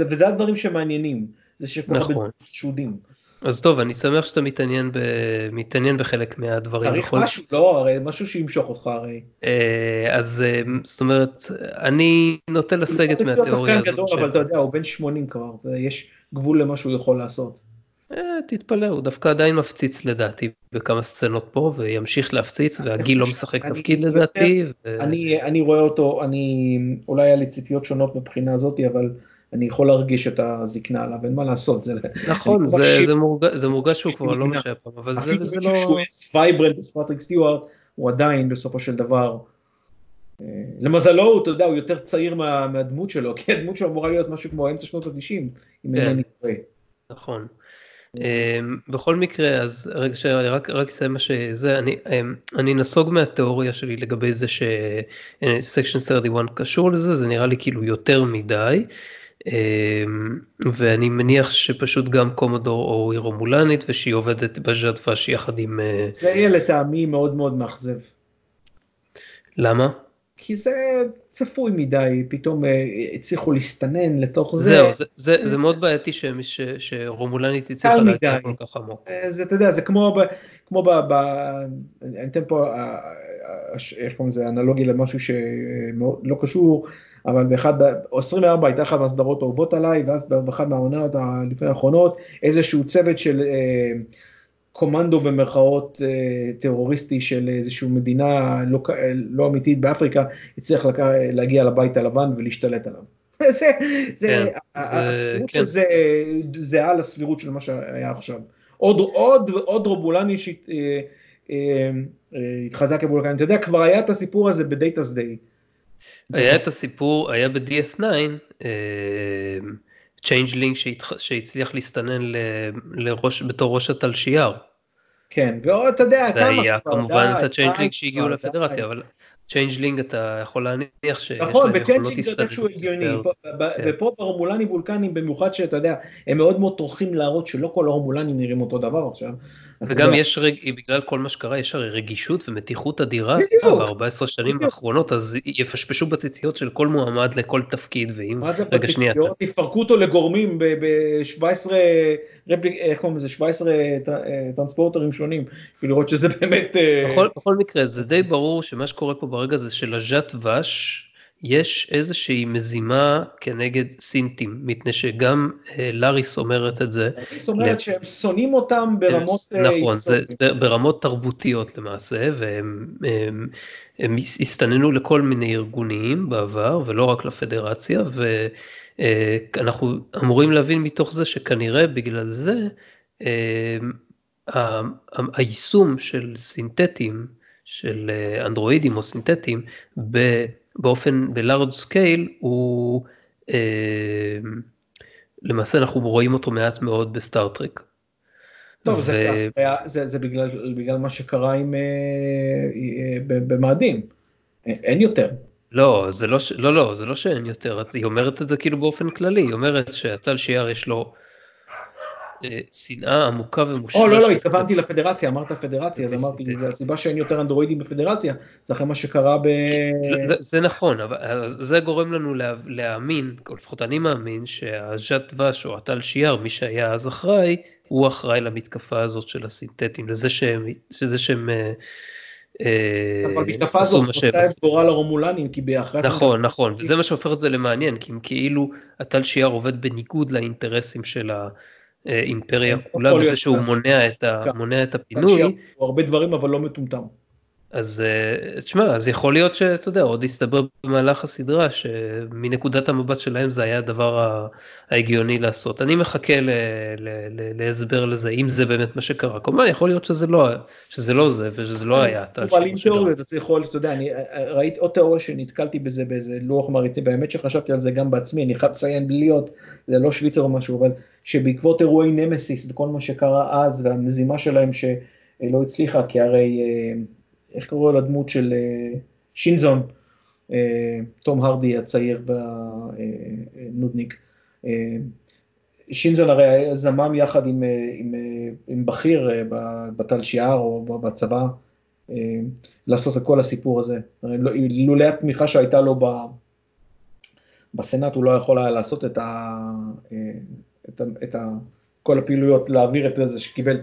וזה הדברים שמעניינים, זה שכל נכון. הרבה חשודים. אז טוב, אני שמח שאתה מתעניין, ב... מתעניין בחלק מהדברים. צריך נכון? משהו, לא, הרי משהו שימשוך אותך הרי. אה, אז אה, זאת אומרת, אני נוטה לסגת מהתיאוריה הזאת. גדול, ש... אבל אתה יודע, הוא בן 80 כבר, ויש גבול למה שהוא יכול לעשות. אה, תתפלא, הוא דווקא עדיין מפציץ לדעתי בכמה סצנות פה, וימשיך להפציץ, והגיל לא משחק תפקיד לדעתי. אני רואה אותו, אני, אולי היה לי ציפיות שונות מבחינה הזאתי, אבל... אני יכול להרגיש את הזקנה עליו, אין מה לעשות, זה... נכון, זה, זה, מורגש, זה מורגש שהוא כבר לא מה שהיה פעם, אבל זה, זה לא... שהוא vibrant, סר פטריק סטיוארט, הוא עדיין בסופו של דבר, אה, למזלו הוא, אתה יודע, הוא יותר צעיר מה, מהדמות שלו, כי הדמות שלו אמורה להיות משהו כמו אמצע שנות ה-90, אם כן. אינני טועה. נכון. אה. אמ, בכל מקרה, אז רגע, שאני רק אסיים מה שזה, אני, אמ, אני נסוג מהתיאוריה שלי לגבי זה ש Section 31 קשור לזה, זה נראה לי כאילו יותר מדי. אמ, ואני מניח שפשוט גם קומודור או היא רומולנית ושהיא עובדת בז'דפש יחד עם... אה, זה יהיה לטעמי מאוד מאוד מאכזב. למה? כי זה צפוי מדי, פתאום אה, הצליחו להסתנן לתוך זה. זהו, זה, זה, זה מאוד בעייתי ש, ש, שרומולנית הצליחה להגיע כל כך עמוק. אה, זה, אתה יודע, זה כמו, ב, כמו ב, ב, אני אתן פה, איך קוראים לזה, אנלוגי למשהו שלא קשור, אבל באחד, או 24 הייתה אחת מהסדרות אהובות עליי, ואז באחד מהעונות לפני האחרונות, איזשהו צוות של אה, קומנדו במרכאות אה, טרוריסטי של איזושהי מדינה לא, לא אמיתית באפריקה, הצליח לק... להגיע לבית הלבן ולהשתלט עליו. <laughs> זה, זה, כן, הסבירות כן. של זה זהה לסבירות של מה שהיה עכשיו. עוד, עוד, עוד רובולני שהתחזק אה, אה, כבולקני, אתה יודע, כבר היה את הסיפור הזה בדייטס דיי. היה את הסיפור, היה ב-DS9, Changeling שהצליח להסתנן לראש, בתור ראש הטל שיער. כן, ואתה יודע, כמה... והיה כמובן את ה Changeling שהגיעו לפדרציה, אבל Changeling אתה יכול להניח שיש נכון, להם יכולות הסתתרות. נכון, בצ'יינג'לינג זה איכשהו הגיוני, כן. ופה ברומולנים וולקנים במיוחד שאתה יודע, הם מאוד מאוד טורחים להראות שלא כל הרומולנים נראים אותו דבר עכשיו. וגם יש, רג... בגלל כל מה שקרה, יש הרי רגישות ומתיחות אדירה ב-14 שנים האחרונות, אז יפשפשו בציציות של כל מועמד לכל תפקיד, ואם... מה זה בציציות? יפרקו אותו לגורמים ב-17, איך קוראים לזה? 17 טרנספורטרים שונים, בשביל לראות שזה באמת... אה, בכל, בכל מקרה, זה די ברור שמה שקורה פה ברגע זה שלז'ת וש' יש איזושהי מזימה כנגד סינטים, מפני שגם אה, לאריס אומרת את זה. לאריס אומרת שהם שונאים אותם ברמות אה, נכון, זה ברמות תרבותיות למעשה, והם הם, הם הסתננו לכל מיני ארגונים בעבר, ולא רק לפדרציה, ואנחנו אה, אמורים להבין מתוך זה שכנראה בגלל זה, היישום של סינתטים, של אנדרואידים או סינתטים, באופן, ב large scale, הוא, אה, למעשה אנחנו רואים אותו מעט מאוד בסטאר טרק. טוב, ו... זה, זה, זה בגלל, בגלל מה שקרה עם, אה, אה, במאדים, אין יותר. לא, זה לא, לא, לא, זה לא שאין יותר, היא אומרת את זה כאילו באופן כללי, היא אומרת שהטל שיער יש לו שנאה עמוקה ומושרשת. או לא, לא, התכוונתי לפדרציה, אמרת פדרציה, אז אמרתי, זה הסיבה שאין יותר אנדרואידים בפדרציה, זה אחרי מה שקרה ב... זה נכון, אבל זה גורם לנו להאמין, או לפחות אני מאמין, שהז'ת דבש או הטל שיער, מי שהיה אז אחראי, הוא אחראי למתקפה הזאת של הסינתטים, לזה שהם... שזה שהם אה, אה, אבל המתקפה הזאת עושה את גורל הרומולנים, כי באחרי... נכון, נכון, וזה מה שהופך את זה למעניין, כי אם כאילו הטל שיער עובד בניגוד לאינטרסים של ה... האימפריה כולה בזה שהוא מונע את, ה, כן. מונע את הפינוי. הוא הרבה דברים אבל לא מטומטם. אז אה, תשמע, אז יכול להיות שאתה יודע, עוד יסתבר במהלך הסדרה שמנקודת המבט שלהם זה היה הדבר ההגיוני לעשות. אני מחכה ל, ל, ל, להסבר לזה, אם זה באמת מה שקרה. כמובן, יכול להיות שזה לא, שזה לא זה ושזה לא היה. אבל עם תיאוריות, אתה יכול, אתה יודע, אני אה, ראיתי עוד תיאוריה שנתקלתי בזה באיזה לוח מריצים, באמת שחשבתי על זה גם בעצמי, אני חייב לציין בלי להיות, זה לא שוויצר או משהו, אבל שבעקבות אירועי נמסיס וכל מה שקרה אז והמזימה שלהם שלא הצליחה, כי הרי... אה, איך קראו לדמות של אה, שינזון, אה, תום הרדי הצעיר בנודניק, שינזון הרי זמם יחד עם, עם, עם בכיר בתל שיער או בצבא לעשות את כל הסיפור הזה. לא, לולא התמיכה שהייתה לו בסנאט הוא לא יכול היה לעשות את, ה, את, ה, את ה, כל הפעילויות, להעביר את זה שקיבל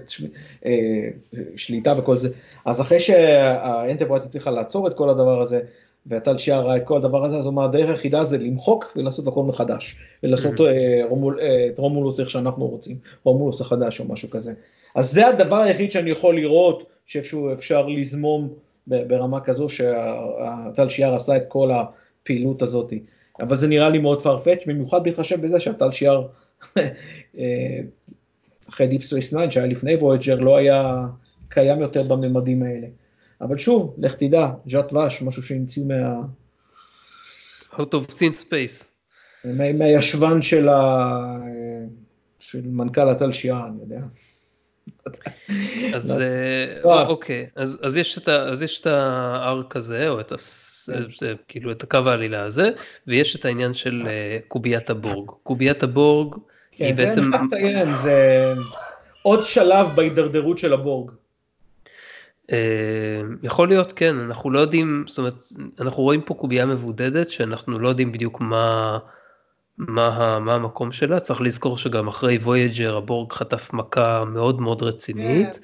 שליטה וכל זה. אז אחרי שה Enterprise הצליחה לעצור את כל הדבר הזה, ו Tal Shiar ראה את כל הדבר הזה, אז הוא אמר, הדרך היחידה זה למחוק ולעשות הכל מחדש, ולעשות אה, אה, את רומולוס איך שאנחנו רוצים, רומולוס החדש או משהו כזה. אז זה הדבר היחיד שאני יכול לראות שאיפשהו אפשר לזמום ברמה כזו שה Tal Shiar עשה את כל הפעילות הזאת. אבל זה נראה לי מאוד far-fetched, במיוחד בהתחשב בזה שה Tal Shiar, <laughs> אה, אחרי Deep Space 9 שהיה לפני Voyager, לא היה קיים יותר בממדים האלה. אבל שוב, לך תדע, ג'ת ואש, משהו שהמציאו מה... Out of thin space. מה, מהישבן של, ה... של מנכ"ל התלשייה, אני יודע. אז לא. אה, לא, אוקיי, אז, אז, יש את ה, אז יש את הארק הזה, או את, כן. זה, כאילו את הקו העלילה הזה, ויש את העניין של אה, קוביית הבורג. קוביית הבורג כן, בעצם... כן, זה אני לציין, זה עוד שלב בהידרדרות של הבורג. אה, יכול להיות כן, אנחנו לא יודעים, זאת אומרת, אנחנו רואים פה קובייה מבודדת שאנחנו לא יודעים בדיוק מה, מה, מה המקום שלה, צריך לזכור שגם אחרי Voyager הבורג חטף מכה מאוד מאוד רצינית. כן.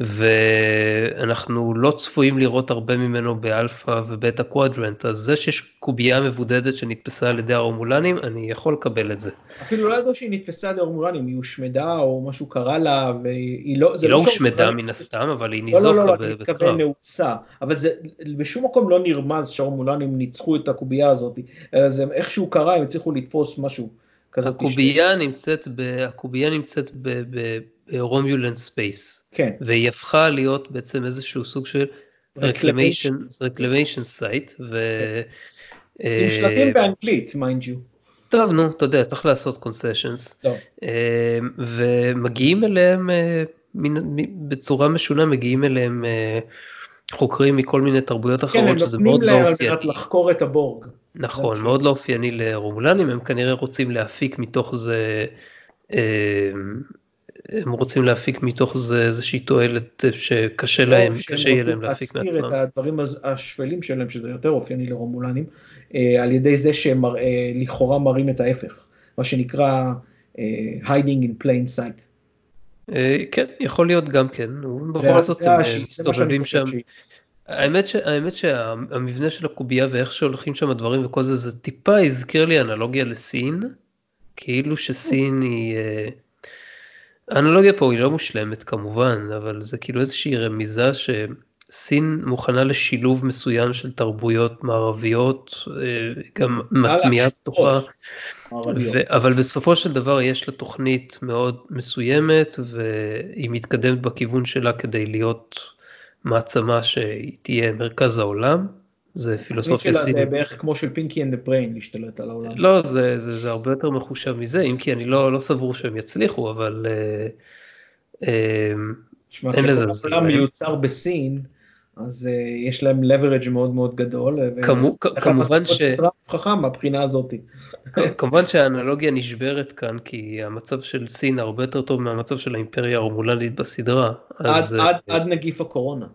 ואנחנו לא צפויים לראות הרבה ממנו ב Alpha ו Beta Quadrant, אז זה שיש קובייה מבודדת שנתפסה על ידי הרומולנים, אני יכול לקבל את זה. אפילו לא ידעו שהיא נתפסה על ידי הרומולנים, היא הושמדה או משהו קרה לה, והיא לא... היא לא, לא הושמדה מן הסתם, אבל היא ניזוקה בקרב. לא, לא, לא, אני מתכוון נוצחה, אבל זה בשום מקום לא נרמז שהרומולנים ניצחו את הקובייה הזאת, אלא זה איכשהו קרה, הם הצליחו לתפוס משהו. הקובייה נמצאת, ב, הקובייה נמצאת ב, ב, Romulan space. כן. והיא הפכה להיות בעצם איזשהו סוג של reclamation site. ו... עם שלטים באנגלית, mind you. טוב, נו, אתה יודע, צריך לעשות concessions. אה, ומגיעים אליהם, אה, בצורה משונה, מגיעים אליהם אה, חוקרים מכל מיני תרבויות כן, אחרות, שזה מאוד לא אופייני. כן, הם נותנים להם לחקור את הבורג. נכון, מאוד לא אופייני לרומולנים, הם כנראה רוצים להפיק מתוך זה הם רוצים להפיק מתוך זה איזושהי תועלת שקשה לא, להם, קשה יהיה להם להפיק מעצמם. הם רוצים להסתיר את הדברים השפלים שלהם, שזה יותר אופייני לרומולנים, אה, על ידי זה שהם אה, לכאורה מראים את ההפך, מה שנקרא אה, hiding in plain sight. כן, יכול להיות גם כן, בכל זאת הם מסתובבים שם. האמת, ש, האמת שהמבנה של הקובייה ואיך שהולכים שם הדברים וכל זה, זה טיפה הזכיר לי אנלוגיה לסין, כאילו שסין היא... האנלוגיה פה היא לא מושלמת כמובן, אבל זה כאילו איזושהי רמיזה שסין מוכנה לשילוב מסוים של תרבויות מערביות, אה, גם מטמיעה תוכה, אבל בסופו של דבר יש לה תוכנית מאוד מסוימת והיא מתקדמת בכיוון שלה כדי להיות מעצמה שהיא תהיה מרכז העולם. זה פילוסופיה סינית. זה בערך כמו של Pinky and Brain להשתלט על העולם. לא, זה, זה, זה הרבה יותר מחושב מזה, אם כי אני לא, לא סבור שהם יצליחו, אבל אה, אה, אין לזה. העולם מיוצר בסין, אז uh, יש להם leverage מאוד מאוד גדול. כמו, כמובן ש... חכם מהבחינה הזאת. <laughs> כמובן שהאנלוגיה נשברת כאן, כי המצב של סין הרבה יותר טוב מהמצב של האימפריה הרומולנית בסדרה. עד, אז, עד, עד נגיף הקורונה.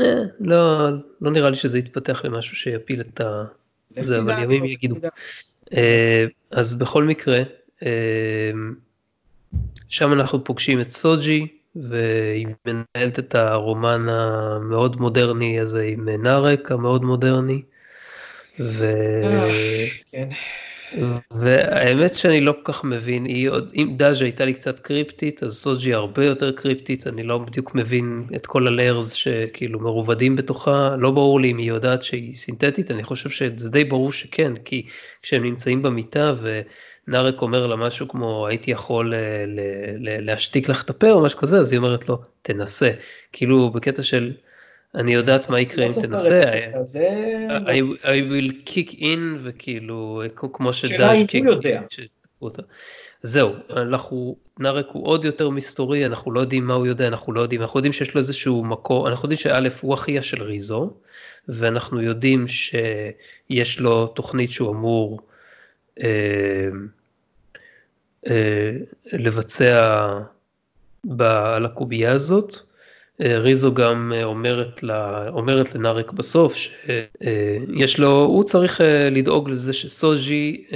אה, לא, לא נראה לי שזה יתפתח למשהו שיפיל את ה... זה, אבל ימים יגידו. אה, אז בכל מקרה, אה, שם אנחנו פוגשים את סוג'י, והיא מנהלת את הרומן המאוד מודרני הזה עם נארק המאוד מודרני. ו... כן. והאמת שאני לא כל כך מבין, היא עוד, אם דאז' הייתה לי קצת קריפטית, אז סוג'י הרבה יותר קריפטית, אני לא בדיוק מבין את כל הליירס שכאילו מרובדים בתוכה, לא ברור לי אם היא יודעת שהיא סינתטית, אני חושב שזה די ברור שכן, כי כשהם נמצאים במיטה ונארק אומר לה משהו כמו הייתי יכול אה, להשתיק לך את הפה או משהו כזה, אז היא אומרת לו תנסה, כאילו בקטע של אני יודעת מה יקרה אם לא תנסה, I will kick in וכאילו כמו שדאז' קיק. זהו, אנחנו, נארק הוא עוד יותר מסתורי, אנחנו לא יודעים מה הוא יודע, אנחנו לא יודעים, אנחנו יודעים שיש לו איזשהו מקור, אנחנו יודעים שא' הוא אחיה של ריזו, ואנחנו יודעים שיש לו תוכנית שהוא אמור אה, לבצע ב, על הקובייה הזאת. ריזו גם אומרת, לה, אומרת לנארק בסוף שיש לו, הוא צריך לדאוג לזה שסוז'י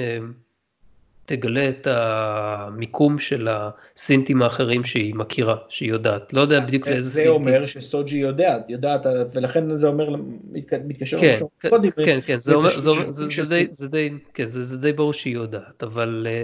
תגלה את המיקום של הסינטים האחרים שהיא מכירה, שהיא יודעת. לא יודע בדיוק לאיזה סינטים. זה אומר שסוג'י יודעת, יודעת, ולכן זה אומר, מתקשר כן, כן, כן, כן, זה די, כן, זה די ברור שהיא יודעת, אבל אה,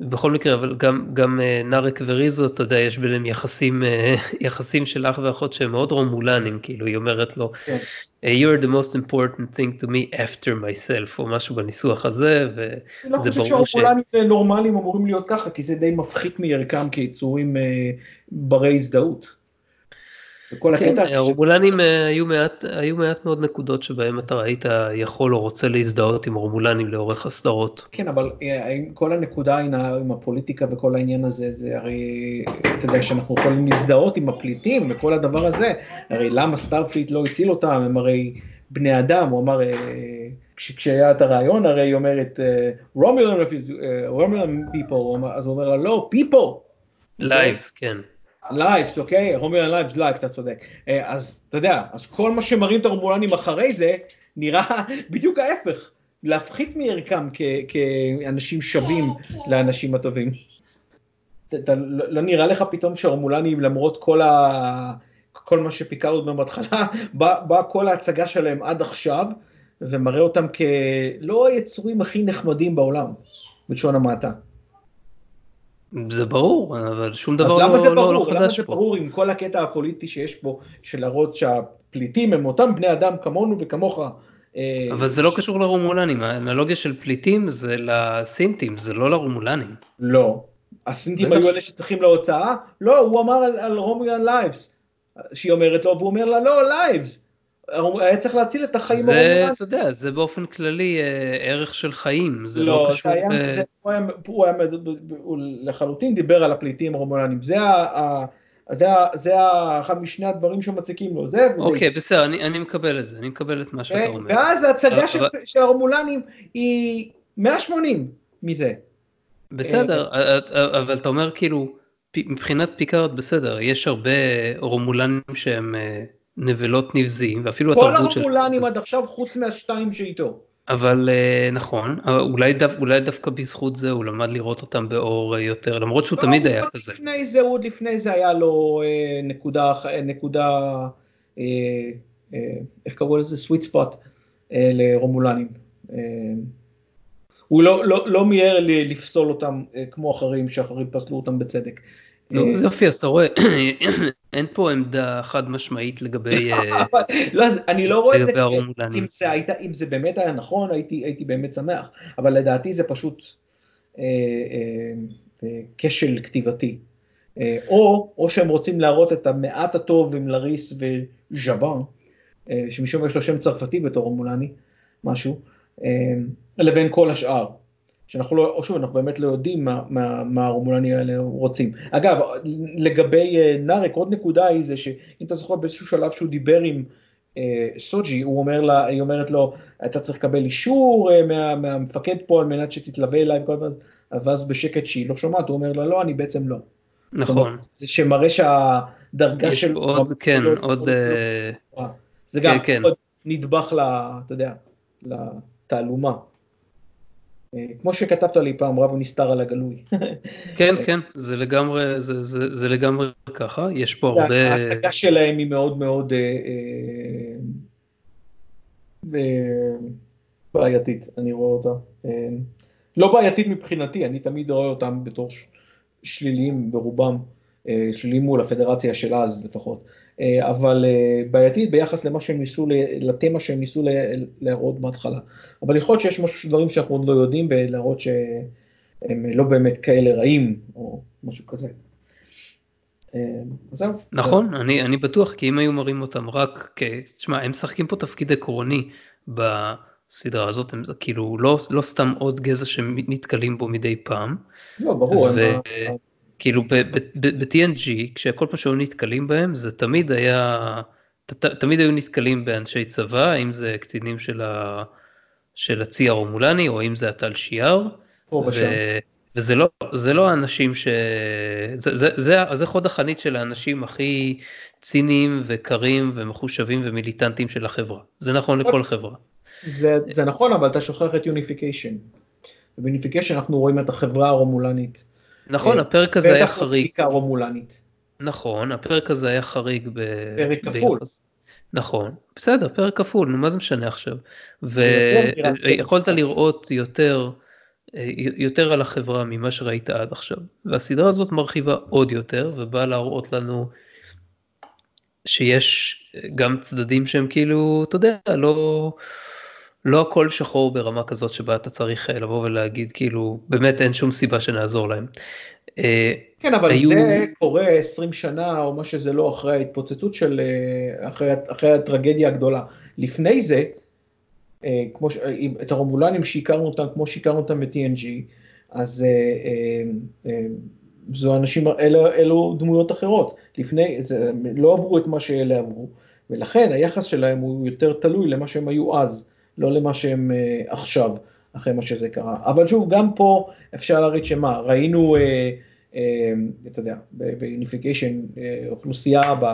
בכל מקרה, אבל גם, גם אה, נארק וריזו, אתה יודע, יש ביניהם יחסים, אה, יחסים של אח ואחות שהם מאוד רומולנים, כאילו, היא אומרת לו, כן. you are the most important thing to me after myself, או משהו בניסוח הזה, וזה ברור ש... אני לא חושב שהרומולנים נורמליים אמורים להיות ככה, כי זה די מפחית מערכם כיצורים אה, ברי הזדהות. וכל כן, הקטע... הרומולנים אה, היו מעט, היו מעט מאוד נקודות שבהם אתה ראית יכול או רוצה להזדהות עם הרומולנים לאורך הסדרות. כן, אבל אה, כל הנקודה עם הפוליטיקה וכל העניין הזה, זה הרי, אתה יודע שאנחנו יכולים להזדהות עם הפליטים וכל הדבר הזה, הרי למה Starfleet לא הציל אותם, הם הרי בני אדם, הוא אמר, אה, כשהיה את הרעיון, הרי היא אומרת, Romulan people, אז הוא אומר לה, לא, people. lives, כן. lives, אוקיי? Romulan lives, lives, אתה צודק. אה, אז אתה יודע, אז כל מה שמראים את הרומולנים אחרי זה, נראה <laughs> בדיוק ההפך. להפחית מערכם כאנשים שווים לאנשים הטובים. לא, לא נראה לך פתאום שהרומולנים למרות כל, ה, כל מה שביקרנו אותם בהתחלה, <laughs> בא, בא כל ההצגה שלהם עד עכשיו ומראה אותם כלא היצורים הכי נחמדים בעולם, בלשון המעטה. זה ברור, אבל שום דבר לא, למה זה לא, ברור? לא, לא למה זה ברור עם כל הקטע הפוליטי שיש פה, של להראות שהפליטים הם אותם בני אדם כמונו וכמוך. אה, אבל זה לא קשור לרומולנים, האנלוגיה של פליטים זה לסינטים, זה לא לרומולנים. לא. הסינטים היו אלה שצריכים להוצאה? לא, הוא אמר על, על Romulan lives, שהיא אומרת לו, והוא אומר לה, לא, lives. היה צריך להציל את החיים זה, אתה יודע, זה באופן כללי אה, ערך של חיים, זה לא, לא קשור... היה, ב... זה, הוא, היה, הוא, היה, הוא לחלוטין דיבר על הפליטים הרומולנים, זה ה... זה, זה אחד משני הדברים שמציקים לו, זה... אוקיי, בסדר, אני, אני מקבל את זה, אני מקבל את מה שאתה אומר. ואז ההצגה אבל... של, של הרומולנים היא 180 מזה. בסדר, אה, אבל אתה אומר כאילו, מבחינת פיקארד בסדר, יש הרבה רומולנים שהם אה, נבלות נבזיים, ואפילו התרבות של... כל הרומולנים עד עכשיו חוץ מהשתיים שאיתו. אבל אה, נכון, אולי, דו, אולי דווקא בזכות זה הוא למד לראות אותם באור אה, יותר, למרות שהוא לא, תמיד היה כזה. לפני זה, עוד לפני זה היה לו אה, נקודה, נקודה אה, אה, איך קראו לזה? sweet spot אה, לרומולנים. אה, הוא לא, לא, לא מיהר לפסול אותם אה, כמו אחרים, שאחרים פסלו אותם בצדק. לא, זה יופי, אז אתה רואה, <coughs> אין פה עמדה חד משמעית לגבי <laughs> לא, אני לא רואה את זה, אם זה, היית, אם זה באמת היה נכון, הייתי, הייתי באמת שמח, אבל לדעתי זה פשוט אה, אה, אה, כשל כתיבתי. אה, או, שהם רוצים להראות את המעט הטוב עם לריס וז'בן, אה, שמשום יש לו שם צרפתי בתור רומולני, משהו, אה, לבין כל השאר. שאנחנו לא, או שוב, אנחנו באמת לא יודעים מה, מה, מה הרומולנים האלה רוצים. אגב, לגבי uh, נארק, עוד נקודה היא זה שאם אתה זוכר באיזשהו שלב שהוא דיבר עם uh, סוג'י, הוא אומר לה, היא אומרת לו, אתה צריך לקבל אישור uh, מה, מהמפקד פה על מנת שתתלווה אליי, ואז בשקט שהיא לא שומעת, הוא אומר לה, לא, אני בעצם לא. נכון. זה שמראה שהדרגה של... עוד, כן, לא, עוד... זה גם כן, כן. עוד נדבך, לה, אתה יודע, לתעלומה. אה, כמו שכתבת לי פעם, רב נסתר על הגלוי. כן, כן, זה לגמרי, זה, זה, זה לגמרי ככה, יש פה הרבה... ההצגה שלהם היא מאוד מאוד אה, אה, בעייתית, אני רואה אותה. לא בעייתית מבחינתי, אני תמיד רואה אותם בתור שליליים ברובם, שליליים מול הפדרציה של אז לפחות. אבל בעייתית ביחס למה שהם ניסו, לתמה שהם ניסו להראות בהתחלה. אבל יכול להיות שיש משהו, דברים שאנחנו עוד לא יודעים, ולהראות שהם לא באמת כאלה רעים, או משהו כזה. אה, זהו. נכון, אני, אני בטוח, כי אם היו מראים אותם רק כ... תשמע, הם משחקים פה תפקיד עקרוני בסדרה הזאת, הם כאילו לא, לא סתם עוד גזע שנתקלים בו מדי פעם. לא, ברור. וכאילו ב-TNG, כשכל פעם שהיו נתקלים בהם, זה תמיד היה, ת, תמיד היו נתקלים באנשי צבא, אם זה קצינים של ה... של הצי הרומולני, או אם זה הטל שיער, וזה לא, זה לא האנשים ש... זה, זה, זה, זה חוד החנית של האנשים הכי ציניים וקרים ומחושבים ומיליטנטים של החברה. זה נכון לכל חברה. זה, זה נכון, אבל אתה שוכח את יוניפיקיישן. ביוניפיקיישן אנחנו רואים את החברה הרומולנית. נכון, אה, הפרק הזה היה חריג. בטח הרומולנית. נכון, הפרק הזה היה חריג ב... פרק כפול. נכון, בסדר, פרק כפול, נו מה זה משנה עכשיו? ויכולת לראות יותר, אה, יותר על החברה ממה שראית עד עכשיו. והסדרה הזאת מרחיבה עוד יותר, ובאה להראות לנו שיש גם צדדים שהם כאילו, אתה יודע, לא... לא הכל שחור ברמה כזאת שבה אתה צריך אה, לבוא ולהגיד כאילו באמת אין שום סיבה שנעזור להם. אה, כן אבל היו... זה קורה 20 שנה או מה שזה לא אחרי ההתפוצצות של אה, אחרי, אחרי הטרגדיה הגדולה. לפני זה, כמו את הרומולנים שהכרנו אותם כמו שהכרנו אותם ב-TNG, אז זו אנשים, אלו, אלו דמויות אחרות. לפני, זה, לא עברו את מה שאלה עברו, ולכן היחס שלהם הוא יותר תלוי למה שהם היו אז. לא למה שהם אה, עכשיו, אחרי מה שזה קרה. אבל שוב, גם פה אפשר להריץ שמה, ראינו, אה, אה, אתה יודע, ב Unification, אה, אוכלוסייה ב,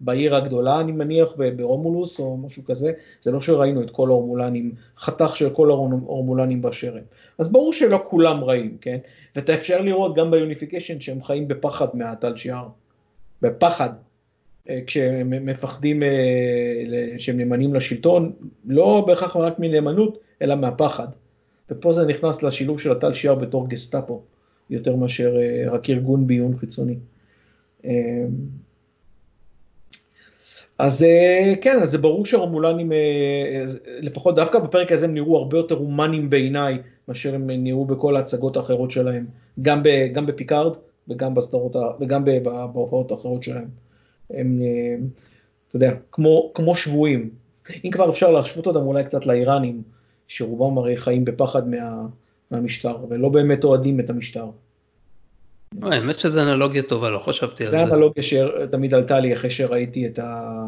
בעיר הגדולה, אני מניח, ברומולוס או משהו כזה, זה לא שראינו את כל הרומולנים, חתך של כל הרומולנים באשר הם. אז ברור שלא כולם רעים, כן? ואתה אפשר לראות גם ב Unification שהם חיים בפחד מה Tal Shiar. בפחד. אה, כשהם מפחדים אה, שהם נאמנים לשלטון, לא בהכרח רק מנאמנות, אלא מהפחד. ופה זה נכנס לשילוב של הטל שיער בתור גסטאפו, יותר מאשר אה, רק ארגון ביון חיצוני. אז כן, אז זה ברור שהרומולנים, לפחות דווקא בפרק הזה הם נראו הרבה יותר הומנים בעיניי, מאשר הם נראו בכל ההצגות האחרות שלהם, גם, גם בפיקארד וגם בסדרות, וגם בהופעות האחרות שלהם. הם, אה, אתה יודע, כמו, כמו שבויים. אם כבר אפשר להשוות אותם אולי קצת לאיראנים, שרובם הרי חיים בפחד מה, מהמשטר, ולא באמת אוהדים את המשטר. האמת שזו אנלוגיה טובה, לא חשבתי על זה. זו אנלוגיה שתמיד עלתה לי אחרי שראיתי את, ה,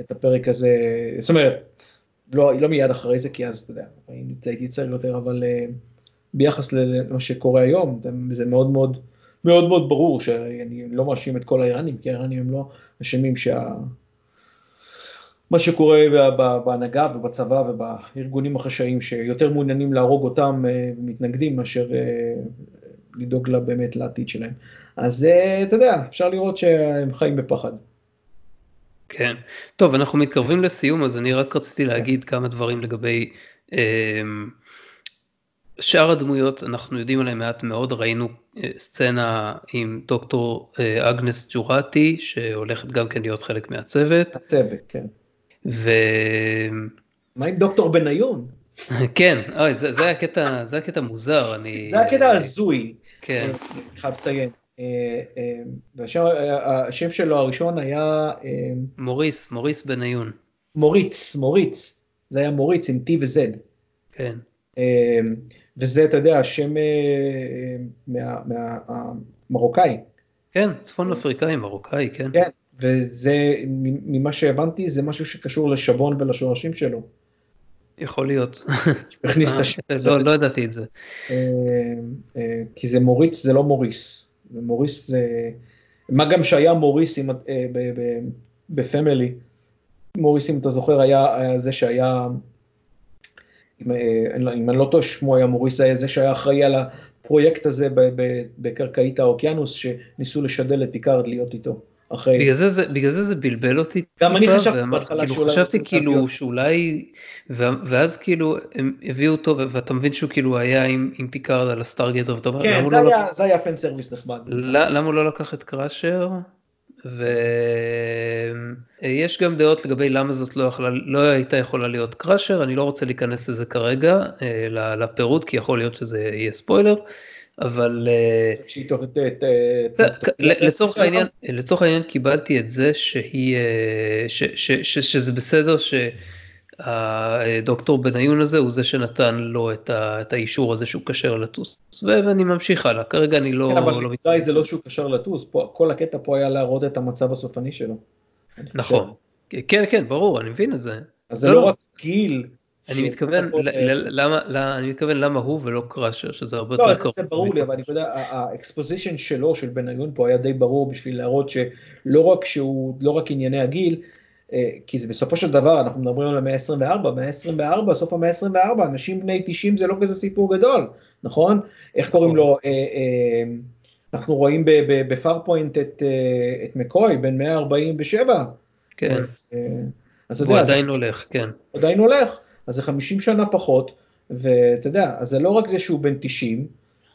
את הפרק הזה, זאת אומרת, לא, לא מיד אחרי זה, כי אז, אתה יודע, הייתי צעיר יותר, אבל uh, ביחס למה שקורה היום, זה מאוד מאוד מאוד מאוד ברור שאני לא מאשים את כל האיראנים, כי האיראנים הם לא אשמים שה... מה שקורה בהנהגה ובצבא ובארגונים החשאיים שיותר מעוניינים להרוג אותם אה, מתנגדים מאשר אה, לדאוג לה באמת לעתיד שלהם. אז אה, אתה יודע, אפשר לראות שהם חיים בפחד. כן, טוב אנחנו מתקרבים לסיום אז אני רק רציתי להגיד כמה דברים לגבי שאר הדמויות אנחנו יודעים עליהן מעט מאוד, ראינו אה, סצנה עם דוקטור אה, אגנס ג'ורטי שהולכת גם כן להיות חלק מהצוות. הצוות, כן. ו... מה עם דוקטור בניון? <laughs> כן, אוי, זה, זה, הקטע, זה הקטע מוזר, אני... זה הקטע הזוי, כן. אני חייב לציין. והשם השם שלו הראשון היה... מוריס, מוריס בניון. מוריץ, מוריץ, זה היה מוריץ עם T ו-Z. כן. וזה, אתה יודע, השם מהמרוקאי. כן, צפון אפריקאי, מרוקאי, כן. כן, וזה, ממה שהבנתי, זה משהו שקשור לשבון ולשורשים שלו. יכול להיות. הכניס את השם. לא, לא ידעתי את זה. כי זה מוריץ, זה לא מוריס. מוריס זה... מה גם שהיה מוריס ב Family. מוריס, אם אתה זוכר, היה זה שהיה אם, אה, אם אני לא טועה, שמו היה מוריס, היה זה שהיה אחראי על הפרויקט הזה בקרקעית האוקיינוס, שניסו לשדל את פיקארד להיות איתו. אחרי... בגלל זה, זה, בגלל זה זה בלבל אותי. גם אני חשבתי בהתחלה כאילו, שאולי... חשבתי כאילו שאולי, ואז כאילו הם הביאו אותו, ואתה מבין שהוא כאילו היה עם, עם פיקארד על ה Stargazer, ואתה אומר, כן, זה, לא היה, לקח... זה היה fan service נחמד. למה הוא לא לקח את קראשר? ויש גם דעות לגבי למה זאת לא, יכולה, לא הייתה יכולה להיות קראשר, אני לא רוצה להיכנס לזה כרגע, אה, לפירוט, כי יכול להיות שזה יהיה ספוילר, אבל לצורך העניין, קיבלתי את זה אה, שזה בסדר ש... הדוקטור בניון הזה הוא זה שנתן לו את, ה, את האישור הזה שהוא כשר לטוס, ואני ממשיך הלאה, כרגע אני לא... כן, אבל לא מצטער. זה לא שהוא כשר לטוס, פה, כל הקטע פה היה להראות את המצב הסופני שלו. נכון, כן, כן, ברור, אני מבין את זה. אז זה לא, לא רק גיל אני מתכוון, למה, אני מתכוון למה הוא ולא קראשר, שזה הרבה לא, יותר קרוב. לא, זה ברור לי, אבל אני יודע, ה exposition שלו, של בניון פה, היה די ברור בשביל להראות שלא רק שהוא, לא רק ענייני הגיל, כי זה בסופו של דבר, אנחנו מדברים על המאה ה-24, המאה ה-24, סוף המאה ה-24, אנשים בני 90 זה לא כזה סיפור גדול, נכון? איך קוראים לו? אה, אה, אנחנו רואים בפארפוינט את, מקוי, בן 147. כן. אז הוא עדיין הולך, כן. עדיין הולך, אז זה 50 שנה פחות, ואתה יודע, אז זה לא רק זה שהוא בן 90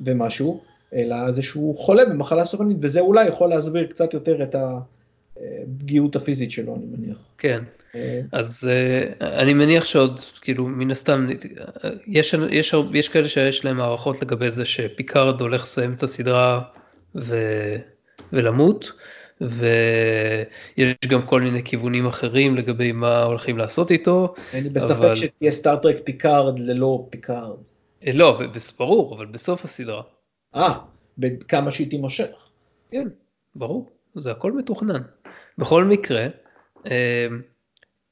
ומשהו, אלא זה שהוא חולה במחלה סופנית, וזה אולי יכול להסביר קצת יותר את ה... הפגיעות הפיזית שלו, אני מניח. כן, אה, אז אה, אני מניח שעוד, כאילו, מן הסתם, יש, יש, יש כאלה שיש להם הערכות לגבי זה שפיקארד הולך לסיים את הסדרה ו, ולמות, ויש גם כל מיני כיוונים אחרים לגבי מה הולכים לעשות איתו. אני בספק אבל... שתהיה סטארטרק פיקארד ללא פיקארד. אה, לא, ברור, אבל בסוף הסדרה. אה, בכמה שהיא תימשך. כן, ברור, זה הכל מתוכנן. בכל מקרה, אה,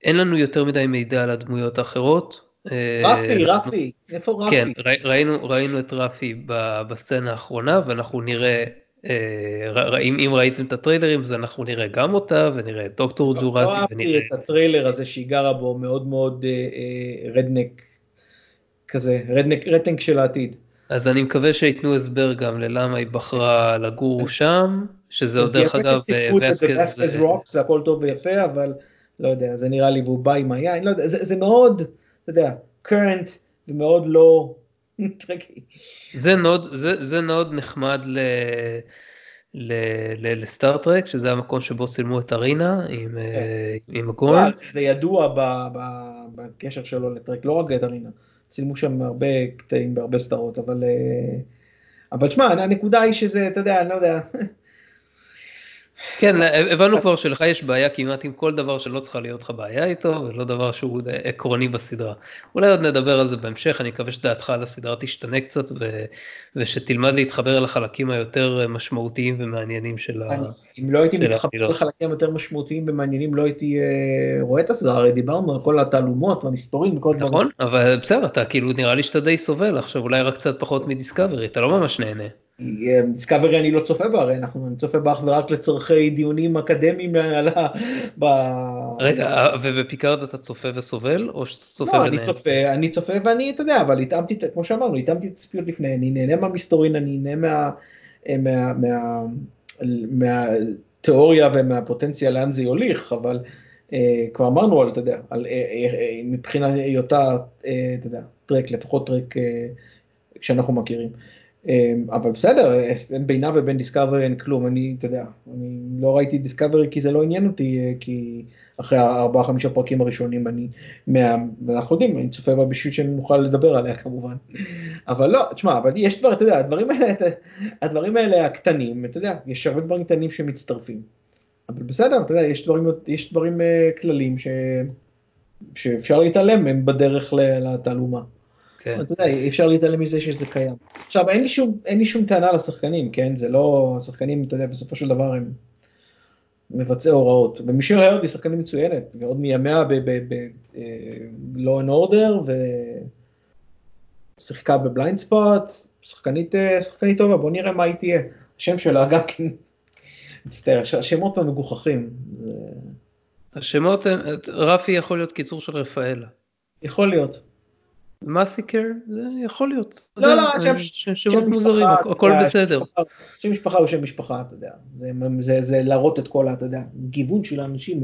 אין לנו יותר מדי מידע על הדמויות האחרות. אה, רפי, רפי, איפה רפי? כן, ראינו, ראינו את רפי בסצנה האחרונה ואנחנו נראה, אה, אם, אם ראיתם את הטריילרים אז אנחנו נראה גם אותה ונראה את דוקטור ג'ורטי. לא אהבתי את הטריילר הזה שהיא גרה בו מאוד מאוד רדנק כזה, רדנק, רדנק של העתיד. אז אני מקווה שייתנו הסבר גם ללמה היא בחרה לגור שם, שזה עוד דרך אגב וסקז. זה הכל טוב ויפה, אבל לא יודע, זה נראה לי והוא בא עם היין, לא יודע, זה, מאוד, אתה יודע, current ומאוד לא טרקי. זה מאוד, נחמד ל... לסטארט-טרק, שזה המקום שבו צילמו את ארינה עם, כן. אה, עם הגול. זה ידוע בקשר שלו לטרק, לא רק את ארינה. צילמו שם הרבה קטעים בהרבה סדרות, אבל... אה, אבל תשמע, הנקודה היא שזה, אתה יודע, אני לא יודע. <laughs> כן, הבנו כבר שלך יש בעיה כמעט עם כל דבר שלא צריכה להיות לך בעיה איתו, ולא דבר שהוא עקרוני בסדרה. אולי עוד נדבר על זה בהמשך, אני מקווה שדעתך על הסדרה תשתנה קצת, ו... ושתלמד להתחבר לחלקים היותר משמעותיים ומעניינים של ה... אם לא הייתי מתחבר לחלקים יותר משמעותיים ומעניינים, לא הייתי אה, רואה את הסדרה, הרי דיברנו על כל התעלומות והמספורים וכל דברים. נכון, אבל בסדר, אתה כאילו נראה לי שאתה די סובל עכשיו, אולי רק קצת פחות מדיסקאברי, אתה לא ממש נהנה. דיסקאברי אני לא צופה בה, הרי אנחנו, אני צופה בה אך ורק לצורכי דיונים אקדמיים <laughs> על ה... ב... רגע, ובפיקארד אתה צופה וסובל, או שאתה צופה לא, אני צופה, אני צופה ואני, אתה יודע, אבל התאמתי, כמו שאמרנו, התאמתי את הצפיות לפני, אני נהנה מהמסתורין, אני נהנה מה... מה, מה, מהתיאוריה ומהפוטנציה לאן זה יוליך, אבל אה, כבר אמרנו על, אתה יודע, על, אה, אה, מבחינת היותה, אה, אתה יודע, טרק, לפחות טרק אה, שאנחנו מכירים. אבל בסדר, אין בינה ובין דיסקאברי אין כלום, אני, אתה יודע, אני לא ראיתי דיסקאברי כי זה לא עניין אותי, אה, כי אחרי הארבעה חמישה פרקים הראשונים אני, מה, ואנחנו יודעים, אני צופה בה בשביל שאני שנוכל לדבר עליה כמובן. אבל לא, תשמע, אבל יש דבר, אתה יודע, הדברים האלה, הדברים האלה הקטנים, אתה יודע, יש הרבה דברים קטנים שמצטרפים. אבל בסדר, אתה יודע, יש דברים, יש דברים uh, כלליים ש, שאפשר להתעלם מהם בדרך לתעלומה. כן. אתה יודע, אי אפשר להתעלם מזה שזה קיים. עכשיו, אין לי, שום, אין לי שום טענה לשחקנים, כן? זה לא, השחקנים, אתה יודע, בסופו של דבר הם מבצעי הוראות. ומישל הרדי היא שחקנית מצוינת, ועוד מימיה ב-Law and Order, ושיחקה בבליינד ספוט, שחקנית, שחקנית טובה, בוא נראה מה היא תהיה. השם שלה גם כן, מצטער, השמות פה מגוחכים. השמות, רפי יכול להיות קיצור של רפאלה. יכול להיות. מסיקר זה יכול להיות. לא, לא, שמות מוזרים, הכל בסדר. שם משפחה הוא שם משפחה, אתה יודע. זה להראות את כל, אתה יודע, גיוון של האנשים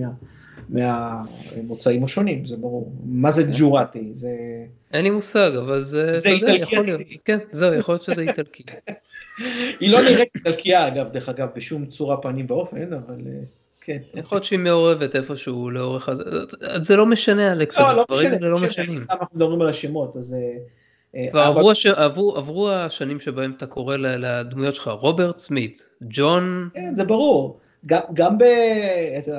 מהמוצאים השונים, זה ברור. מה זה כן. ג'ורטי? זה... אין לי מושג, אבל זה... זה איטלקי. כן, זהו, יכול להיות שזה איטלקי. <laughs> היא לא נראית איטלקיה, אגב, דרך אגב, בשום צורה, פנים ואופן, אבל... כן. יכול להיות שהיא מעורבת איפשהו לאורך הזה, זה לא משנה אלכס, לא, לא משנה, לא משנים. סתם אנחנו מדברים על השמות, אז... אה, אה, כבר עברו, הש... עברו, עברו השנים שבהם אתה קורא לדמויות שלך רוברט סמית, ג'ון... כן, זה ברור. גם, גם ב...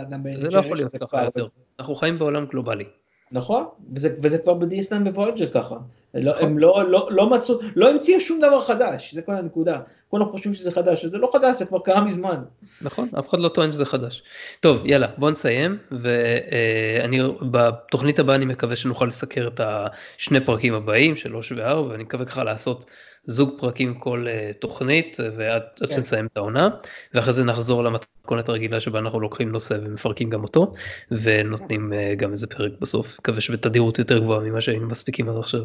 גם ב... זה לא יכול להיות ככה יותר. אנחנו חיים בעולם גלובלי. נכון, וזה, וזה כבר ב DS Nine, ווייג'ר ככה. לא, הם לא, לא, לא מצאו, לא המציאו שום דבר חדש, זה כל הנקודה. כולם חושבים שזה חדש, זה לא חדש, זה כבר קרה מזמן. נכון, אף אחד לא טוען שזה חדש. טוב, יאללה, בוא נסיים, ואני, בתוכנית הבאה אני מקווה שנוכל לסקר את השני פרקים הבאים, שלוש וארבע, ואני מקווה ככה לעשות זוג פרקים כל אה, תוכנית ועד כן. שנסיים את העונה ואחרי זה נחזור למתכונת הרגילה שבה אנחנו לוקחים נושא ומפרקים גם אותו ונותנים uh, גם איזה פרק בסוף מקווה שבתדירות יותר גבוהה ממה שהיינו מספיקים עד עכשיו.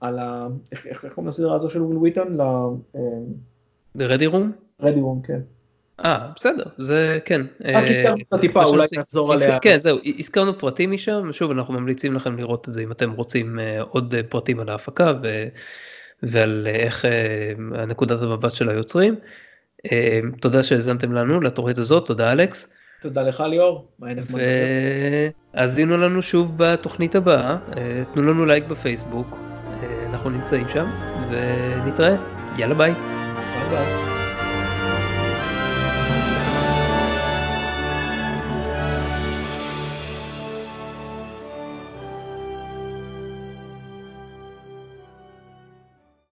על ה... איך קוראים לסדרה הזו של וויל וויטון? רדי רום? רדי רום כן. אה בסדר זה כן. רק הזכרנו את הטיפה אולי נחזור עליה. כן זהו הזכרנו פרטים משם שוב אנחנו ממליצים לכם לראות את זה אם אתם רוצים עוד פרטים על ההפקה. ועל איך אה, הנקודת המבט של היוצרים. אה, תודה שהאזנתם לנו לתוכנית הזאת, תודה אלכס. תודה לך ליאור. והאזינו לנו שוב בתוכנית הבאה, אה, תנו לנו לייק בפייסבוק, אנחנו נמצאים שם, ונתראה, יאללה ביי. ביי ביי.